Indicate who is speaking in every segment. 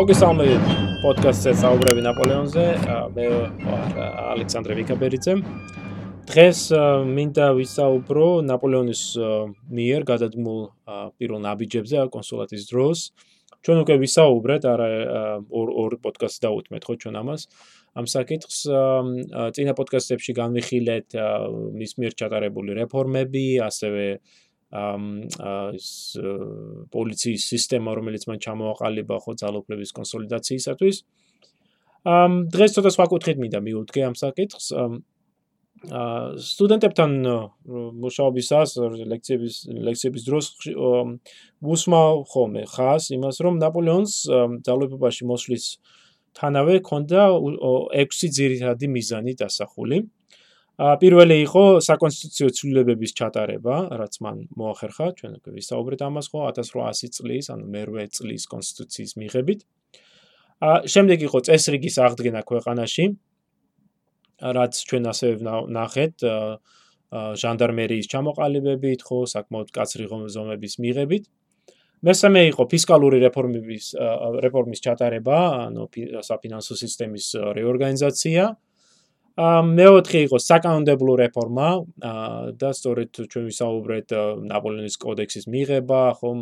Speaker 1: მოგესალმებით პოდკასტზე საუბრები ნაპოლეონზე. მე ვარ ალექსანდრე ვიკაბერიძე. დღეს მინდა ვისაუბრო ნაპოლეონის მიერ გადადგმულ პირველ ნაბიჯებზე კონსულატის დროს. ჩვენ უკვე ვისაუბრეთ, არა ორ ორ პოდკასტს დაუთმეთ ხო ჩვენ ამას. ამ საკითხს წინა პოდკასტებში განვიხილეთ მის მიერ ჩატარებული რეფორმები, ასევე ის პოლიციის სისტემა, რომელიც მან ჩამოაყალიბა ხო ძალოფლების კონსოლიდაციისათვის. ამ დღეს ცოტა სხვა კუთხით მინდა მიუდგე ამ საკითხს. ა სტუდენტებთან მუშაობისას ლექციების ლექციების დროს უსმავ ხოლმე ხას იმას რომ ნაპოლეონს ძალოფებაში მოსვლის თანავე ქონდა 6 ძირითადი მიზანი დასახული. პირველი იყო საკონსტიტუციო ცვლილებების ჩატარება, რაც მან მოახერხა, ჩვენ უკვე ვისაუბრეთ ამას ხო 1800 წლის, ანუ მე-8 წლის კონსტიტუციის მიღებით. შემდეგ იყო წესრიგის აღდგენა ქვეყანაში, რაც ჩვენ ასე ნახეთ ჟანდარმერიის ჩამოყალიბებით, ხო, საკმაოდ კაცრი ზომების მიღებით. მესამე იყო ფისკალური რეფორმების რეფორმის ჩატარება, ანუ საფინანსო სისტემის რეორგანიზაცია. მეოთხე იყო საკანონმდებლო რეფორმა და სწორედ ჩვენ ვისაუბრეთ ნაპოლეონის კოდექსის მიღება, ხომ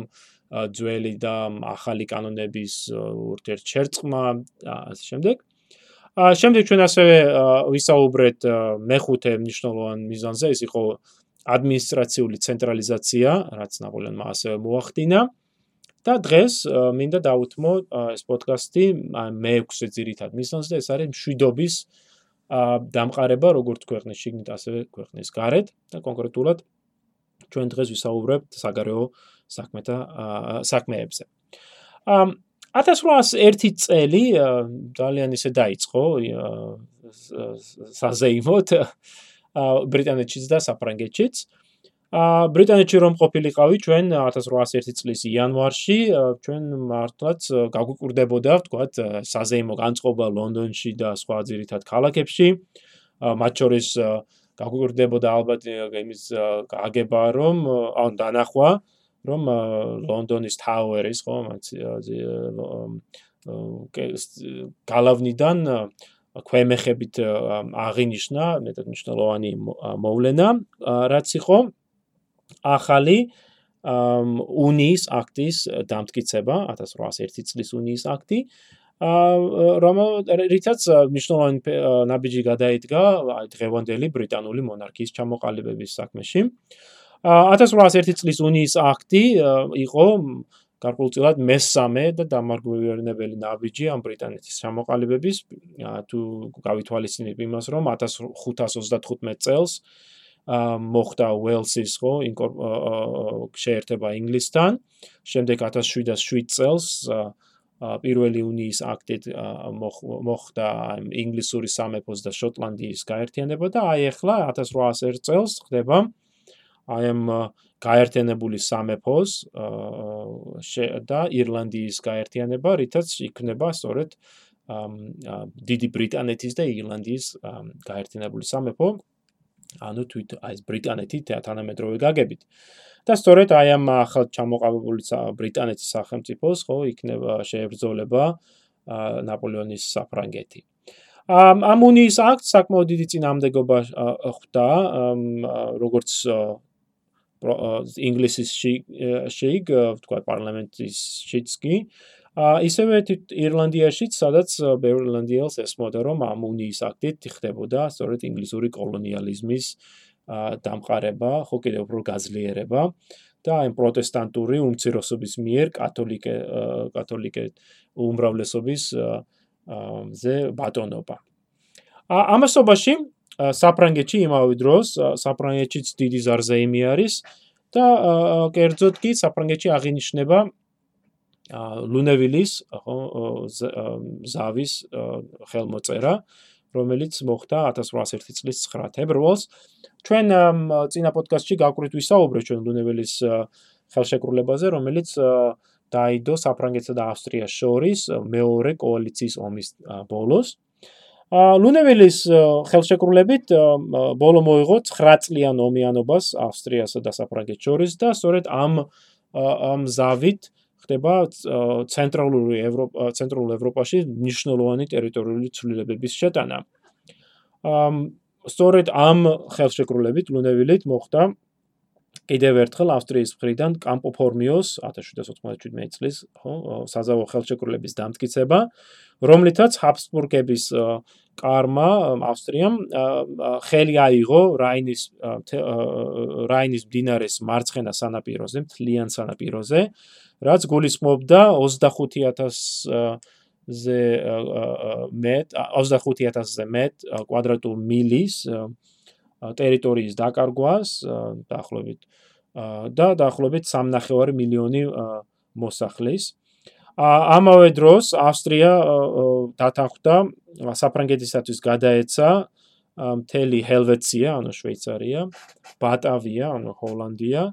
Speaker 1: ძველი და ახალი კანონების ურთიერთშერწყმა და ასე შემდეგ. ა შემდეგ ჩვენ ასევე ვისაუბრეთ მეხუთე მნიშვნელოვან მიზანზე, ეს იყო ადმინისტრაციული ცენტრალიზაცია, რაც ნაპოლეონმა ასევე მოახდინა. და დღეს მინდა დავუთმო ეს პოდკასტი მე-6 ძირითად მიზანზე, ეს არის მშვიდობის დამყარება როგორც ქვეყნის შიგნით, ასევე ქვეყნის გარეთ და კონკრეტულად ჩვენ დღეს ვისაუბრებთ საგარეო საქმეთა საქმეებზე. ამ 1801 წელი ძალიან ისე დაიწყო საზეიმოთ ბრიტანეთშიც და საფრანგეთშიც. ბრიტანეთში რომ ყოფილიყავი ჩვენ 1801 წლის იანვარში ჩვენ მართლაც გაგვიკურდებოდა ვთქვათ საზეიმო განწყობა ლონდონში და სხვა ძირითად ქალაქებში. მათ შორის გაგვიკურდებოდა ალბათ იმის გაგება რომ ან დანახვა რომ ლონდონის ტაუერის ხო გალავნიდან ქვემეხებით აღინიშნა მეტად მნიშვნელოვანი მოვლენა რაც იყო ახალი უნიის აქტის დამტკიცება 1801 წლის უნიის აქტი. რომ რითაც მნიშვნელოვანი ნაბიჯი გადაიდგა დღევანდელი ბრიტანული მონარქიის ჩამოყალიბების საქმეში. 1801 წლის უნიის აქტი იყო გარკვეულწილად მესამე და დამარგვირებელი ნაბიჯი ამ ბრიტანეთის ჩამოყალიბების. თუ გავითვალისწინებ იმას რომ 1535 წელს მოხდა უელსის ხო შეერთება ინგლისთან. შემდეგ 1707 წელს პირველი უნიის აქტით მოხდა ინგლისური სამეფოს და შოტლანდიის გაერთიანება და აი ახლა 1801 წელს ხდება აი ამ გაერთიანებული სამეფოს და ირლანდიის გაერთიანება, რითაც იქნება სწორედ დიდი ბრიტანეთის და ირლანდიის გაერთიანებული სამეფო ანუ თვით აი ეს ბრიტანეთი თანამედროვე გაგებით. და სწორედ აი ამ ახალ ჩამოყალიბებული ბრიტანეთის სახელმწიფოს ხო იქნება შეებრძოლება ნაპოლეონის საფრანგეთი. ამ ამ უნიის აქტ საკმაოდ დიდი წინამდებობა ხვდა როგორც ინგლისის შეიგ თქვა პარლამენტის შეიცკი ისევე ირლანდიაშიც, სადაც ბერლანდიელს ესმოდა, რომ ამ უნიის აქტით ხდებოდა სწორედ ინგლისური კოლონიალიზმის დამყარება, ხო კიდევ უფრო გაძლიერება და აი პროტესტანტური უმცირესობის მიერ კათოლიკე კათოლიკე უმრავლესობის ზე ბატონობა. ამასობაში საფრანგეთში იმავე დროს საფრანგეთშიც დიდი ზარზეიმი არის და კერძოდ კი საფრანგეთში აღინიშნება ლუნევილის ხო ზავის ხელმოწერა რომელიც მოხდა 1801 წლის 9 თებერვალს. ჩვენ წინა პოდკასტში გავკვრით ვისაუბრეთ ჩვენ ლუნევილის ხელშეკრულებაზე რომელიც დაიდო საფრანგეთსა და ავსტრიას შორის მეორე კოალიციის ომის ბოლოს. ლუნევილის ხელშეკრულებით ბოლო მოიღო 9 წლიან ომიანობას ავსტრიასა და საფრანგეთს შორის და სწორედ ამ ამ ზავით ხდება ცენტრალური ევროპა ცენტრალურ ევროპაში მნიშვნელოვანი ტერიტორიული ცვლილებების შეტანა. ამ სწორედ ამ ხელშეკრულებით ლუნევილით მოხდა კიდევ ერთხელ ავსტრიის მხრიდან კამპო ფორმიოს 1797 წლის ხო საზავო ხელშეკრულების დამტკიცება, რომლითაც ჰაბსბურგების კარმა ავსტრიამ ხელი აიღო რაინის რაინის დინარეს მარცხენა სანაპიროზე, მთლიან სანაპიროზე, რაც გულისხმობდა 25000 ზე მეტ 25000-ზე მეტ კვადრატულ მილის ტერიტორიის დაკარგვას დაახლოებით და დაახლოებით 3.5 მილიონი მოსახლის. ამავე დროს ავსტრია დათანხმდა საფრანგეთისათვის გადაეცა მთელი ჰელვეცია, ანუ შვეიცარია, ბატავია, ანუ ჰოლანდია,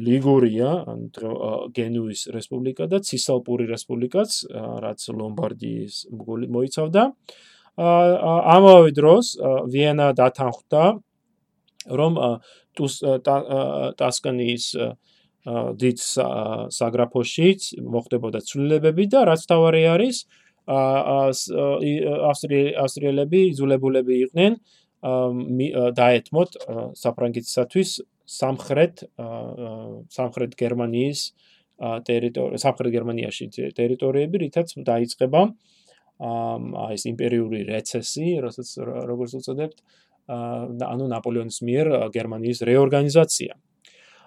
Speaker 1: ლიგურია, ანუ გენუის რესპუბლიკა და ცისალპური რესპუბლიკაც, რაც ლომბარდიის მოიცავდა. ამავე დროს ვიენა დათანხმდა რომ ტასკანის დიდ საგრაფოშიც მოხდებოდა ცვლილებები და რაც თავარი არის ავსტრიელები იზოლებულები იყვნენ დაეთმოთ საფრანგეთისათვის სამხრეთ სამხრეთ გერმანიის ტერიტორია სამხრეთ გერმანიაში ტერიტორიები რითაც დაიწყება აი ეს იმპერიული რეცესი როგორც უწოდებთ ანუ ნაპოლეონის მიერ გერმანიის რეორგანიზაცია.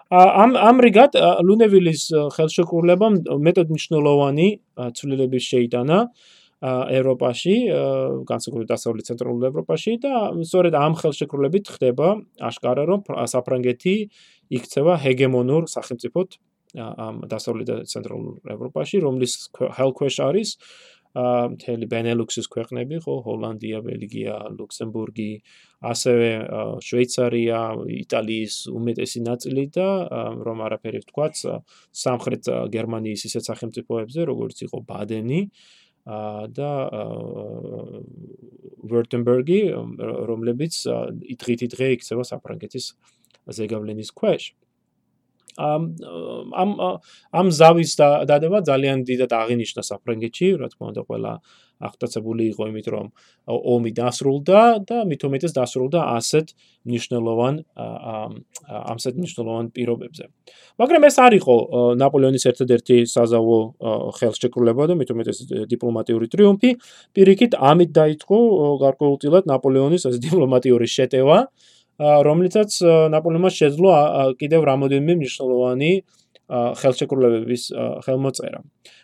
Speaker 1: ამ ამრიგად ლუნევილის ხელშეკრულებამ მეტად მნიშვნელოვანი ცვლილების შეიტანა ევროპაში, განსაკუთრებით დასავლეთ ცენტრალურ ევროპაში და სწორედ ამ ხელშეკრულებით ხდება აშკარა რომ საფრანგეთი იქცევა ჰეგემონურ სახელმწიფოდ ამ დასავლეთ ცენტრალურ ევროპაში, რომლის ჰელქვეშ არის მთელი ბენელუქსის ქვეყნები, ხო, ჰოლანდია, ბელგია, ლუქსემბურგი, ასევე შვეიცარია, იტალიის უმეტესი ნაწილი და რომ არაფერი ვთქვათ, სამხრეთ გერმანიის ისეთ სახელმწიფოებზე, როგორც იყო ბადენი და ვერტენბერგი, რომლებიც ითღითი დღე იქცევა საფრანგეთის ზეგავლენის ქვეშ. ამ ამ ზავის დადება ძალიან დიდად აღინიშნა საფრანგეთში, რა თქმა უნდა, ყველა აღტაცებული იყო იმით, რომ ომი დასრულდა და მithumetes დასრულდა ასეთ მნიშვნელოვან ამსეთ მნიშვნელოვან პირობებზე. მაგრამ ეს არ იყო ნაპოლეონის ერთადერთი საზავო ხელშეკრულება და მithumetes დიპლომატიური ტრიუმფი, პირიქით ამით დაიწყო გარკვეულწილად ნაპოლეონის ეს დიპლომატიური შეტევა. რომლითაც ნაპოლეონმა შეძლო კიდევ რამოდენიმე მნიშვნელოვანი ხელშეკრულებების ხელმოწერა.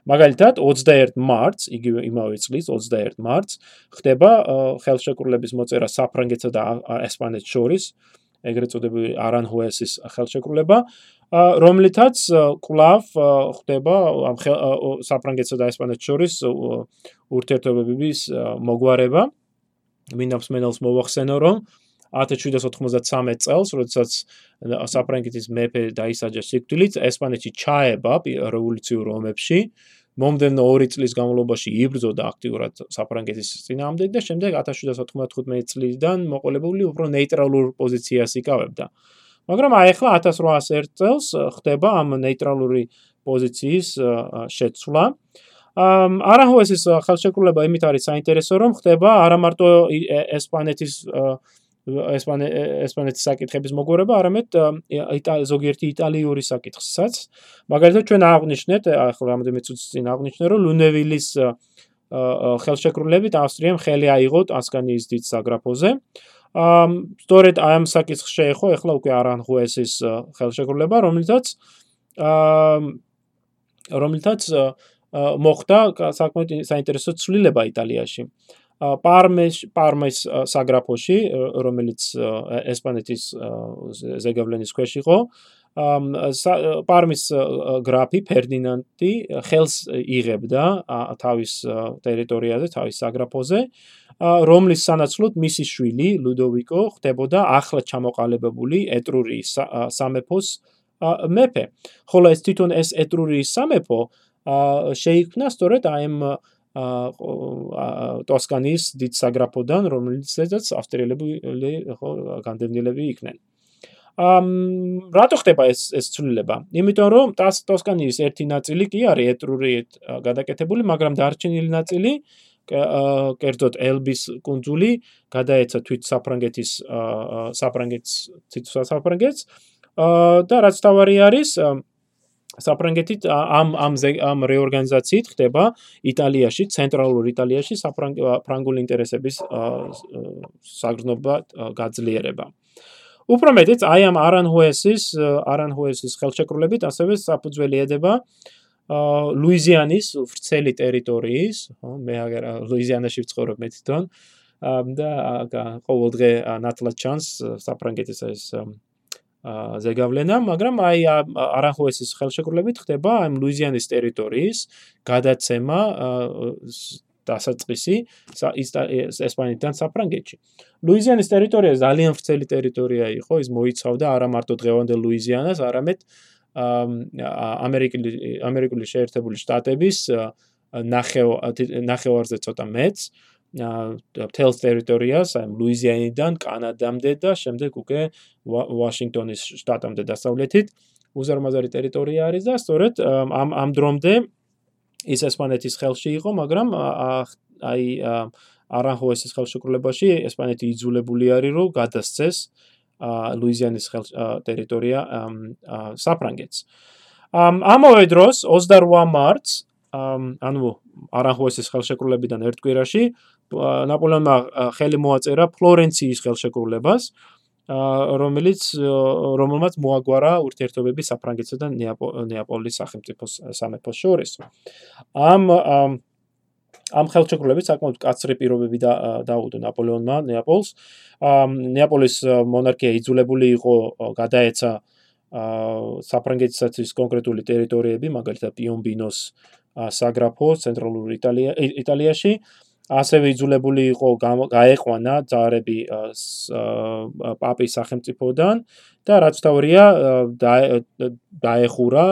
Speaker 1: მაგალითად, 21 მარტს, იგივე იმავე წლის 21 მარტს, ხდება ხელშეკრულების მოწერა საფრანგეთსა და ესპანეთს შორის, ეგრეთ წოდებული არანჰუესის ხელშეკრულება, რომლითაც კლავ ხდება ამ საფრანგეთსა და ესპანეთს შორის ურთიერთობების მოგვარება. მინდა მსმენელს მოვახსენო, რომ 1793 წელს, როდესაც საფრანგეთის მეფე დაისაჯა სიკვდილით, ესპანეთი ჩაება რევოლუციურ ომებში. მომდენო 2 წლის განმავლობაში იბრძოდა აქტიურად საფრანგეთის წინააღმდეგ და შემდეგ 1795 წლიდან მოყოლებული უფრო ნეიტრალურ პოზიციას იკავებდა. მაგრამ აი ახლა 1801 წელს ხდება ამ ნეიტრალური პოზიციის შეცვლა. ამ არაჰუესის ხელშეკრულება იმით არის საინტერესო, რომ ხდება არა მარტო ესპანეთის ესპანე ესპანეთის საკითხების მოგვარება, არამედ ზოგიერთი იტალიური საკითხსაც. მაგალითად ჩვენ აღნიშნეთ, ახლა რამოდენიმე წუთის წინ აღნიშნე, რომ ლუნევილის ხელშეკრულებით ავსტრიამ ხელი აიღო ტასკანიის დიდ საგრაფოზე. ამ სწორედ ამ საკითხს შეეხო ახლა უკვე არანჰუესის ხელშეკრულება, რომელთაც ამ რომელთაც მოხდა საკმაოდ საინტერესო ცვლილება იტალიაში. პარმეს პარმეს საგრაფოში, რომელიც ესპანეთის ზეგავლენის ქვეშ იყო, პარმის გრაფი ფერდინანდი ხელს იღებდა თავის ტერიტორიაზე, თავის საგრაფოზე, რომლის სანაცვლოდ მისი შვილი ლუდოვიკო ხდებოდა ახლა ჩამოყალიბებული ეტრურიის სამეფოს მეფე. ხოლო ეს თვითონ ეს ეტრურიის სამეფო შეიქმნა სწორედ აი ამ ტოსკანის დიდ საგრაფოდან, რომელიცაც ავსტრიელები ხო განდევნილები იქნენ. ამ რატო ხდება ეს ეს ცვლილება? იმიტომ რომ ტოსკანიის ერთი ნაწილი კი არის ეტრური გადაკეთებული, მაგრამ დარჩენილი ნაწილი კერძოდ ელბის კუნძული გადაეცა თვით საფრანგეთის საფრანგეთს ციცუს საფრანგეთს და რაც თავარი არის საფრანგეთით ამ ამ ამ რეორგანიზაციით ხდება იტალიაში, ცენტრალურ იტალიაში საფრანგულ ინტერესების საგრძნობა გაძლიერება. უფრო მეტიც, აი ამ არანჰუესის არანჰუესის ხელშეკრულებით ასევე საფუძველი ედება ლუიზიანის ვრცელი ტერიტორიის, ხო, მე აგერ ლუიზიანაში ვცხოვრობ მე თვითონ და ყოველდღე ნათლად ჩანს საფრანგეთის ეს ზეგავლენა, მაგრამ აი არანჰუესის ხელშეკრულებით ხდება აი ლუიზიანის ტერიტორიის გადაცემა დასაწყისი ესპანეთიდან საფრანგეთში. ლუიზიანის ტერიტორია ძალიან ვრცელი ტერიტორია იყო, ის მოიცავდა არა მარტო დღევანდელ ლუიზიანას, არამედ ამერიკული ამერიკული შეერთებული შტატების ნახევარზე ცოტა მეც თელს ტერიტორიას, აი ლუიზიანიდან კანადამდე და შემდეგ უკვე ვაშინგტონის შტატამდე დასავლეთით უზარმაზარი ტერიტორია არის და სწორედ ამ ამ დრომდე ის ესპანეთის ხელში იყო, მაგრამ აი არანჰუესის ხელშეკრულებაში ესპანეთი იძულებული არის რომ გადასცეს ლუიზიანის ხელ ტერიტორია საფრანგეთს. ამავე დროს 28 მარტს ანუ არანჰუესის ხელშეკრულებიდან ერთ კვირაში ნაპოლეონმა ხელი მოაწერა ფლორენციის ხელშეკრულებას, რომელიც რომელმაც მოაგვარა ურთიერთობები საფრანგეთსა და ნეაპოლის სახელმწიფოს სამეფოს შორის. ამ ამ ხელშეკრულებით საკმაოდ კაცრი პირობები დაუდო ნაპოლეონმა ნეაპოლს. ნეაპოლის მონარქია იძულებული იყო გადაეცა საფრანგეთსაც კონკრეტული ტერიტორიები, მაგალითად პიომბინოს საგრაფო ცენტრალურ იტალია იტალიაში ასევე იძულებული იყო გაეყვანა ძარები პაპის სახელმწიფოდან და რაც თავია დაეხურა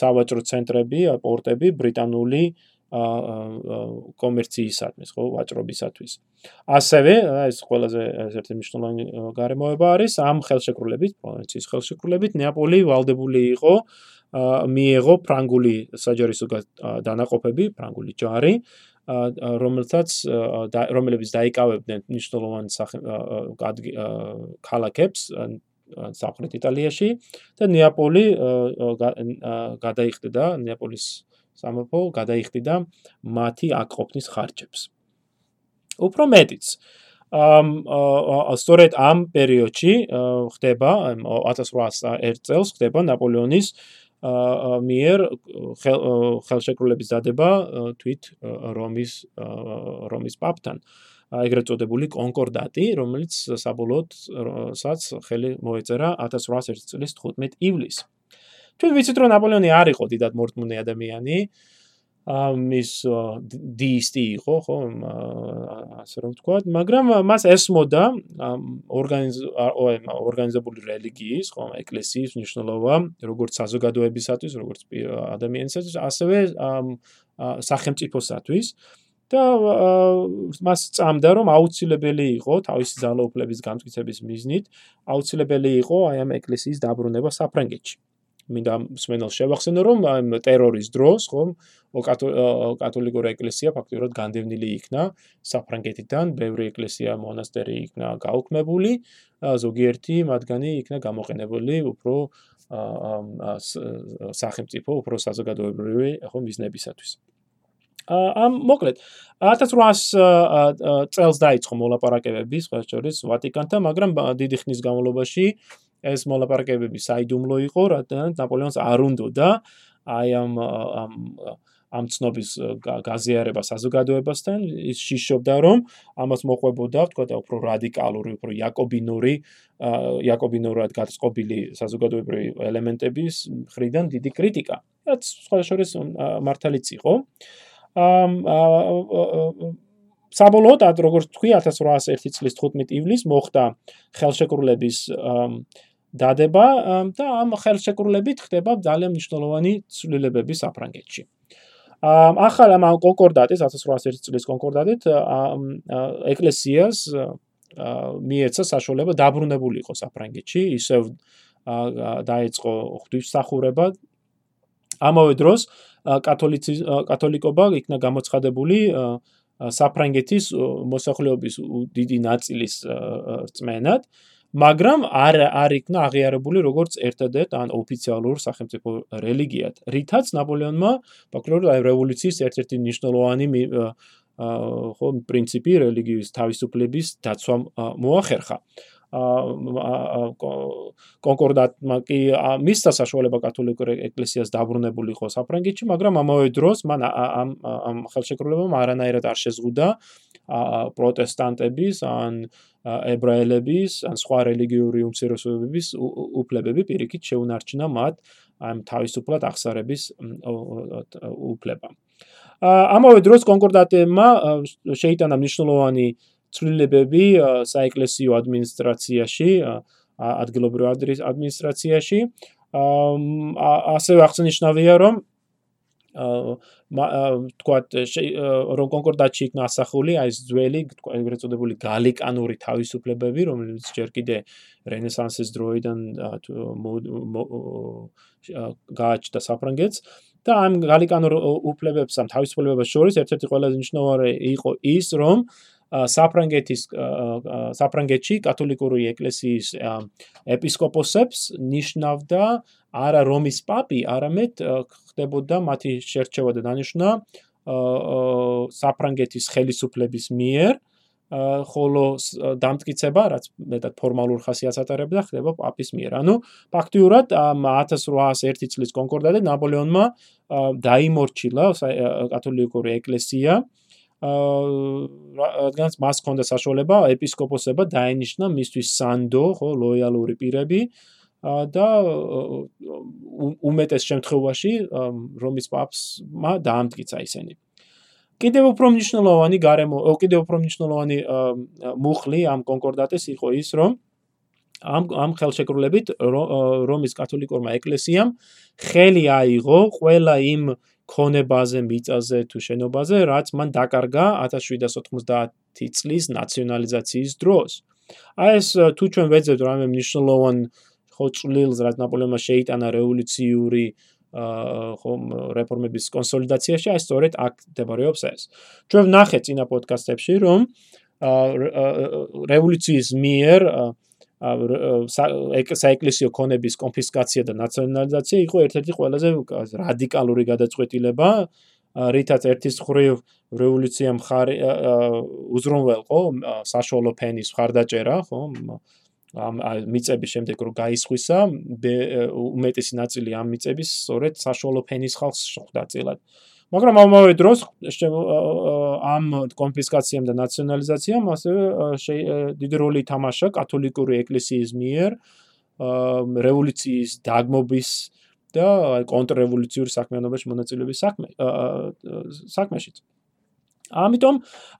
Speaker 1: სავაჭრო ცენტრები, პორტები ბრიტანული კომერციისათვის, ხო, ვაჭრობისათვის. ასევე ეს ყველაზე ერთ-ერთი მნიშვნელოვანი გარემოება არის ამ ხელშეკრულებით, პროვინციის ხელშეკრულებით ნეაპოლი ვალდებული იყო მიიღო ფრანგული საჯარისო დანაყოფები, ფრანგული ჯარი, რომელთაც რომლებიც დაიკავებდნენ მნიშვნელოვან ქალაქებს სამხრეთ იტალიაში და ნეაპოლი გადაიხდიდა ნეაპოლის სამეფო გადაიხდიდა მათი აკყოფნის ხარჯებს. უფრო მეტიც ამ სწორედ ამ პერიოდში ხდება 1801 წელს ხდება ნაპოლეონის მიერ ხელშეკრულების დადება თვით რომის რომის პაპთან. ეგრეთ წოდებული კონკორდატი რომელიც საბოლოოდაც ხელი მოეწერა 1801 წლის 15 ივლისს. ჩვენ ვიცით რომ ნაპოლეონი არ იყო დიდად მორთმუნე ადამიანი ამის დისტი იყო ხო ასე რომ ვთქვა. მაგრამ მას ესმოდა ორგანიზებული რელიგიის ხო ეკლესიის მნიშვნელობა როგორც საზოგადოებისათვის როგორც ადამიანისათვის ასევე სახელმწიფოსათვის. და მას წამდა რომ აუცილებელი იყო თავისი ძალაუფლების განმტკიცების მიზნით აუცილებელი იყო აი ამ ეკლესიის დაბრუნება საფრანგეთში მინდა მსმენელს შევახსენო რომ ამ ტერორის დროს ხომ კათოლიკური ეკლესია ფაქტობრივად განდევნილი იქნა საფრანგეთიდან, ბევრი ეკლესია, მონასტერი იქნა გაუქმებული, ზოგიერთი მათგანი იქნა გამოყენებული უფრო სახელმწიფო, უფრო საზოგადოებრივი ხომ ბიზნესისათვის. ამ მოკლედ 1800 წელს დაიწყო მოლაპარაკებები სხვა შორის ვატიკანთან, მაგრამ დიდი ხნის განმავლობაში ეს მოლაპარაკებები საიდუმლო იყო, რადგან ნაპოლეონს არ უნდოდა აი ამ ამ ამ ცნობის გაზიარება საზოგადოებასთან. ის შიშობდა რომ ამას მოყვებოდა თქვა და უფრო რადიკალური უფრო იაკობინური იაკობინურად გაწყობილი საზოგადოებრივი ელემენტების მხრიდან დიდი კრიტიკა რაც სხვა შორის მართალიც იყო. ამ საბოლოოდ როგორც თქვი 1801 წლის 15 ივლისს მოხდა ხელშეკრულების დადება და ამ ხელშეკრულებით ხდება ძალიან მნიშვნელოვანი ცვლილებები საფრანგეთში. ახალ ამ კონკორდატის 1801 წლის კონკორდატით ეკლესიას მიეცა საშუალება დაბრუნებულიყო საფრანგეთში, ისევ დაიწყო ღვთისმსახურება. ამავე დროს კათოლიცი კათოლიკობა იქნა გამოცხადებული საფრანგეთის მოსახლეობის დიდი ნაწილის რწმენად, მაგრამ არ არ იქნა აღიარებული როგორც ერთადერთ ან ოფიციალურ სახელმწიფო რელიგიად. რითაც ნაპოლეონმა ფაქტობრივად რევოლუციის ერთ-ერთი მნიშვნელოვანი ხო პრინციპი რელიგიის თავისუფლების დაცვა მოახერხა. კონკორდატმა კი მისცა საშუალება კათოლიკურ ეკლესიას დაბრუნებულიყო საფრანგეთში, მაგრამ ამავე დროს მან ამ ამ ხელშეკრულებამ არანაირად არ შეზღუდა პროტესტანტების ან ებრაელების ან სხვა რელიგიური უმცირესობების უფლებები პირიქით შეუნარჩუნა მათ ამ თავისუფლად აღსარების უფლება. ამავე დროს კონკორდატებმა შეიტანა მნიშვნელოვანი ცვლილებები საეკლესიო ადმინისტრაციაში, ადგილობრივ ადმინისტრაციაში. ასევე აღსანიშნავია, რომ თქვათ რომ კონკორდატში იქნა ასახული აი ეს ძველი ეგრეთ წოდებული გალიკანური თავისუფლებები რომელიც ჯერ კიდე რენესანსის დროიდან გააჩნდა საფრანგეთს და ამ გალიკანურ უფლებებს ამ თავისუფლებებს შორის ერთ-ერთი ყველაზე მნიშვნელოვანი იყო ის რომ საფრანგეთის საფრანგეთში კათოლიკური ეკლესიის ეპისკოპოსებს ნიშნავდა არა რომის პაპი, არამედ ხდებოდა მათი შერჩევა და დანიშნა საფრანგეთის ხელისუფლების მიერ, ხოლო დამტკიცება, რაც მეტად ფორმალურ ხასიათს ატარებდა, ხდება პაპის მიერ. ანუ ფაქტიურად 1801 წლის კონკორდატზე ნაპოლეონმა დაიმორჩილა კათოლიკური ეკლესია. რადგანაც მას ჰქონდა საშუალება ეპისკოპოსება დაენიშნა მისთვის სანდო, ხო, ლოიალური პირები და უმეტეს შემთხვევაში რომის პაპსმა დაამტკიცა ისინი. კიდევ უფრო მნიშვნელოვანი გარემო, კიდევ უფრო მნიშვნელოვანი მუხლი ამ კონკორდატეს იყო ის, რომ ამ ამ ხელშეკრულებით რომის კათოლიკურმა ეკლესიამ ხელი აიღო ყველა იმ ქონებაზე, მიწაზე თუ შენობაზე, რაც მან დაკარგა 1790 წლის ნაციონალიზაციის დროს. აი ეს თუ ჩვენ ვეძებთ რამე მნიშვნელოვან ხო წვლილს, რაც ნაპოლეონმა შეიტანა რევოლუციური ხო რეფორმების კონსოლიდაციაში, აი სწორედ აქ მდებარეობს ეს. ჩვენ ვნახეთ წინა პოდკასტებში, რომ რევოლუციის მიერ საეკლესიო ქონების კონფისკაცია და ნაციონალიზაცია იყო ერთ-ერთი ყველაზე რადიკალური გადაწყვეტილება, რითაც ერთის ხრივ რევოლუცია მხარი უზრუნველყო საშუალო ფენის მხარდაჭერა, ხო? ამ მიწების შემდეგ რომ გაისხვისა, უმეტესი ნაწილი ამ მიწების სწორედ საშუალო ფენის ხალხს ხვდა წილად. მაგრამ ამავე დროს ამ კონფისკაციამ და ნაციონალიზაციამ ასევე დიდი როლი ითამაშა კათოლიკური ეკლესიის მიერ რევოლუციის დაგმობის და კონტრრევოლუციური საქმიანობაში მონაწილეობის საქმე საქმეშიც. ამიტომ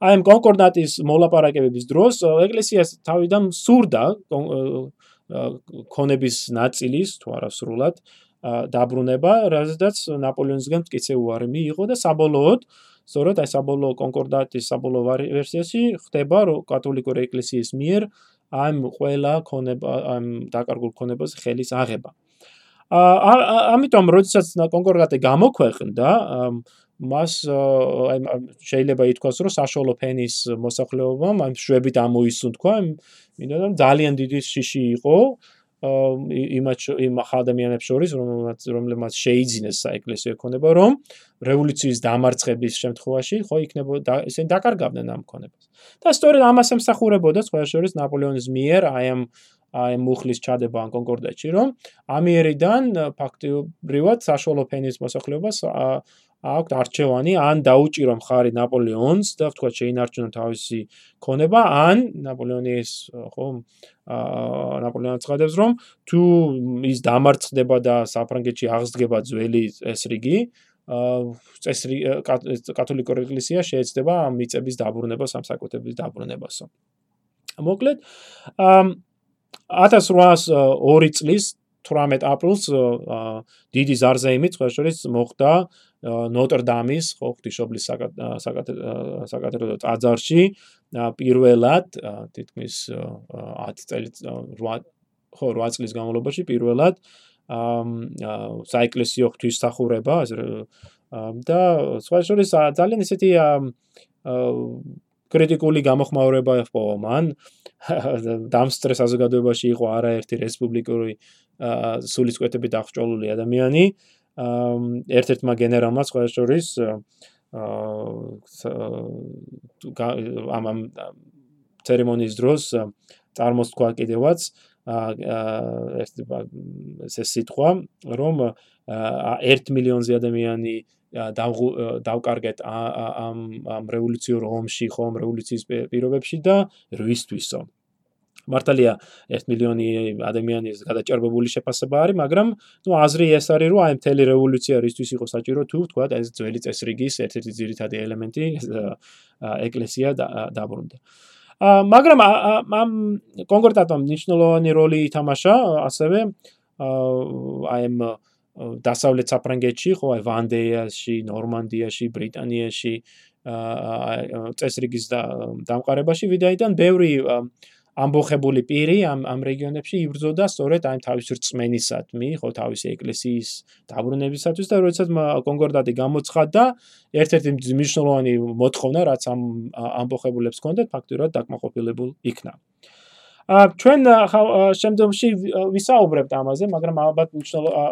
Speaker 1: აი ამ კონკორდატის მოლაპარაკებების დროს ეკლესიას თავიდან სურდა კონების ნაწილის თუ არა სრულად დაბრუნება, რადგან ნაპოლეონისგან მტკიცე უარი მიიღო და საბოლოოდ სწორედ აი საბოლოო კონკორდატის საბოლოო ვერსიაში ხდება რომ კათოლიკური ეკლესიის მიერ ამ ყველა ქონება ამ დაკარგულ ქონებას ხელის აღება. აა ამიტომ როდესაც კონკორდატი გამოქვეყნდა მას აი შეიძლება ითქვას რომ საშუალო ფენის მოსახლეობამ ამ შვებით ამოისუნთქვა მინდა რომ ძალიან დიდი შიში იყო იმათ იმ ადამიანებს შორის რომელმაც რომლებმაც შეიძინეს საეკლესიო ქონება რომ რევოლუციის დამარცხების შემთხვევაში ხო იქნებოდა ისინი დაკარგავდნენ ამ ქონებას. და სწორედ ამას ემსახურებოდა სხვა შორის ნაპოლეონის მიერ აი ამ აი მუხლის ჩადება ან კონკორდატში რომ ამიერიდან ფაქტობრივად საშუალო ფენის მოსახლეობას აქვთ არჩევანი ან დაუჭირო მხარი ნაპოლეონს და თქვა შეინარჩუნა თავისი ქონება ან ნაპოლეონის ხო აა ნაპოლეონი ცხადებს რომ თუ ის დამარცხდება და საფრანგეთში აღსდგება ძველი წესრიგი წესრი კათოლიკური ეკლესია შეეცდება მიწების დაბრუნება სამსაკუთრების დაბრუნებასო. მოკლედ 1802 წლის 18 აპრილს დიდი ზარზეიმი სხვა შორის მოხდა ნოტრდამის ხო ღვთისმშობლის საკათედრო ტაძარში პირველად თითქმის 10 წელიწ 8 ხო 8 წლის განმავლობაში პირველად საეკლესიო ღვთისმსახურება და სხვა შორის ძალიან ისეთი კრიტიკული გამოხმაურება იყო მან დამსწრე საზოგადოებაში იყო არაერთი რესპუბლიკური სულისკვეთებით აღჭურვილი ადამიანი ერთ-ერთმა გენერალმა სხვა შორის ამ ამ ცერემონიის დროს წარმოსთქვა კიდევაც ეს სიტყვა რომ 1 მილიონზე ადამიანი დავკარგეთ ამ ამ რევოლუციურ ომში ხომ რევოლუციის პირობებში და რვისთვისო მართალია 1 მილიონი ადამიანის გადაჭარბებული შეფასება არის, მაგრამ ნუ აზრი ეს არის, რომ აი მთელი რევოლუცია რისთვის იყო საჭირო თუ თქვა ეს ძველი წესრიგის ერთ-ერთი ძირითადი ელემენტი ეკლესია დაბრუნდა. აა მაგრამ ამ კონკრეტულად მნიშვნელოვანი როლი ითამაშა ასევე აი ამ დასავლეთ საფრანგეთში, ხო აი ვანდეაში, ნორმანდიაში, ბრიტანიაში აა წესრიგის დამყარებაში ვიდაიდან ბევრი ამბოხებული პირი ამ ამ რეგიონებში იბრძოდა სწორედ აი თავის რწმენისადმი, ხო, თავისი ეკლესიის დაბრუნებისათვის და როდესაც კონკორდატი გამოცხადდა, ერთ-ერთი მნიშვნელოვანი მოთხოვნა, რაც ამ ამბოხებულებს ჰქონდათ, ფაქტურად დაკმაყოფილებულ იქნა. ა ჩვენ შემდგომში ვისაუბრებთ ამაზე, მაგრამ ალბათ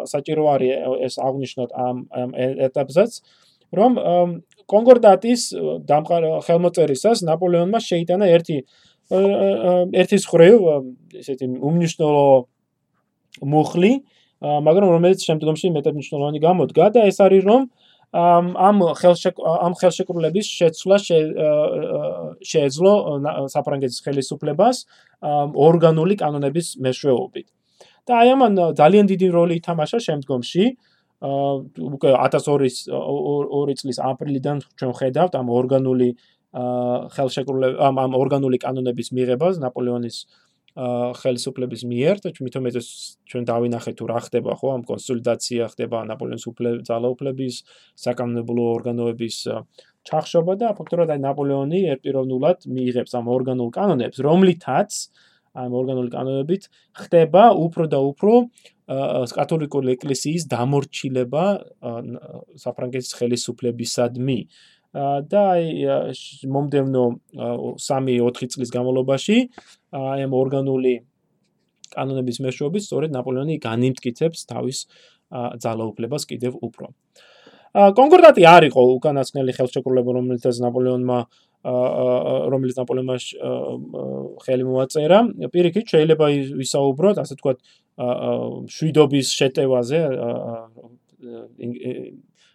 Speaker 1: საჭირო არის ეს აღნიშნოთ ამ ეტაპზეც, რომ კონკორდატის დამყარ ხელმოწერისას ნაპოლეონმა შეიტანა ერთი ერთის ხრივ ესეთი უმნიშვნელო მუხლი, მაგრამ რომელიც შემდგომში მეტად მნიშვნელოვანი გამოდგა და ეს არის რომ ამ ამ ხელშეკრულების შეცვლა შეეძლო საფრანგეთის ხელისუფლებას ორგანული კანონების მეშვეობით. და აი ამან ძალიან დიდი როლი ითამაშა შემდგომში უკვე 1202 წლის აპრილიდან ჩვენ ხედავთ ამ ორგანული ხელშეკრულება ამ ამ ორგანული კანონების მიღებას ნაპოლეონის ხელისუფლების მიერ და თვითონ ეს ჩვენ დავინახეთ თუ რა ხდება ხო? ამ კონსოლიდაცია ხდება ნაპოლეონის უფლების ძალაუფლების საკანონმდებლო ორგანოების ჩახშობა და ფაქტობრივად აი ნაპოლეონი ერთპიროვნულად მიიღებს ამ ორგანულ კანონებს რომლითაც ამ ორგანული კანონებით ხდება უფრო და უფრო კათოლიკური ეკლესიის დამორჩილება საფრანგეთის ხელისუფლებისადმი და აი მომდევნო 3-4 წლის განმავლობაში აი ამ ორგანული კანონების მეშვეობით სწორედ ნაპოლეონი განიმტკიცებს თავის ძალაუფლებას კიდევ უფრო. კონკორდატი არ იყო უკანასკნელი ხელშეკრულება, რომელიც ნაპოლეონმა რომელიც ნაპოლეონმა ხელი მოაწერა. პირიქით შეიძლება ვისაუბროთ, ასე თქვა, შვიდობის შეტევაზე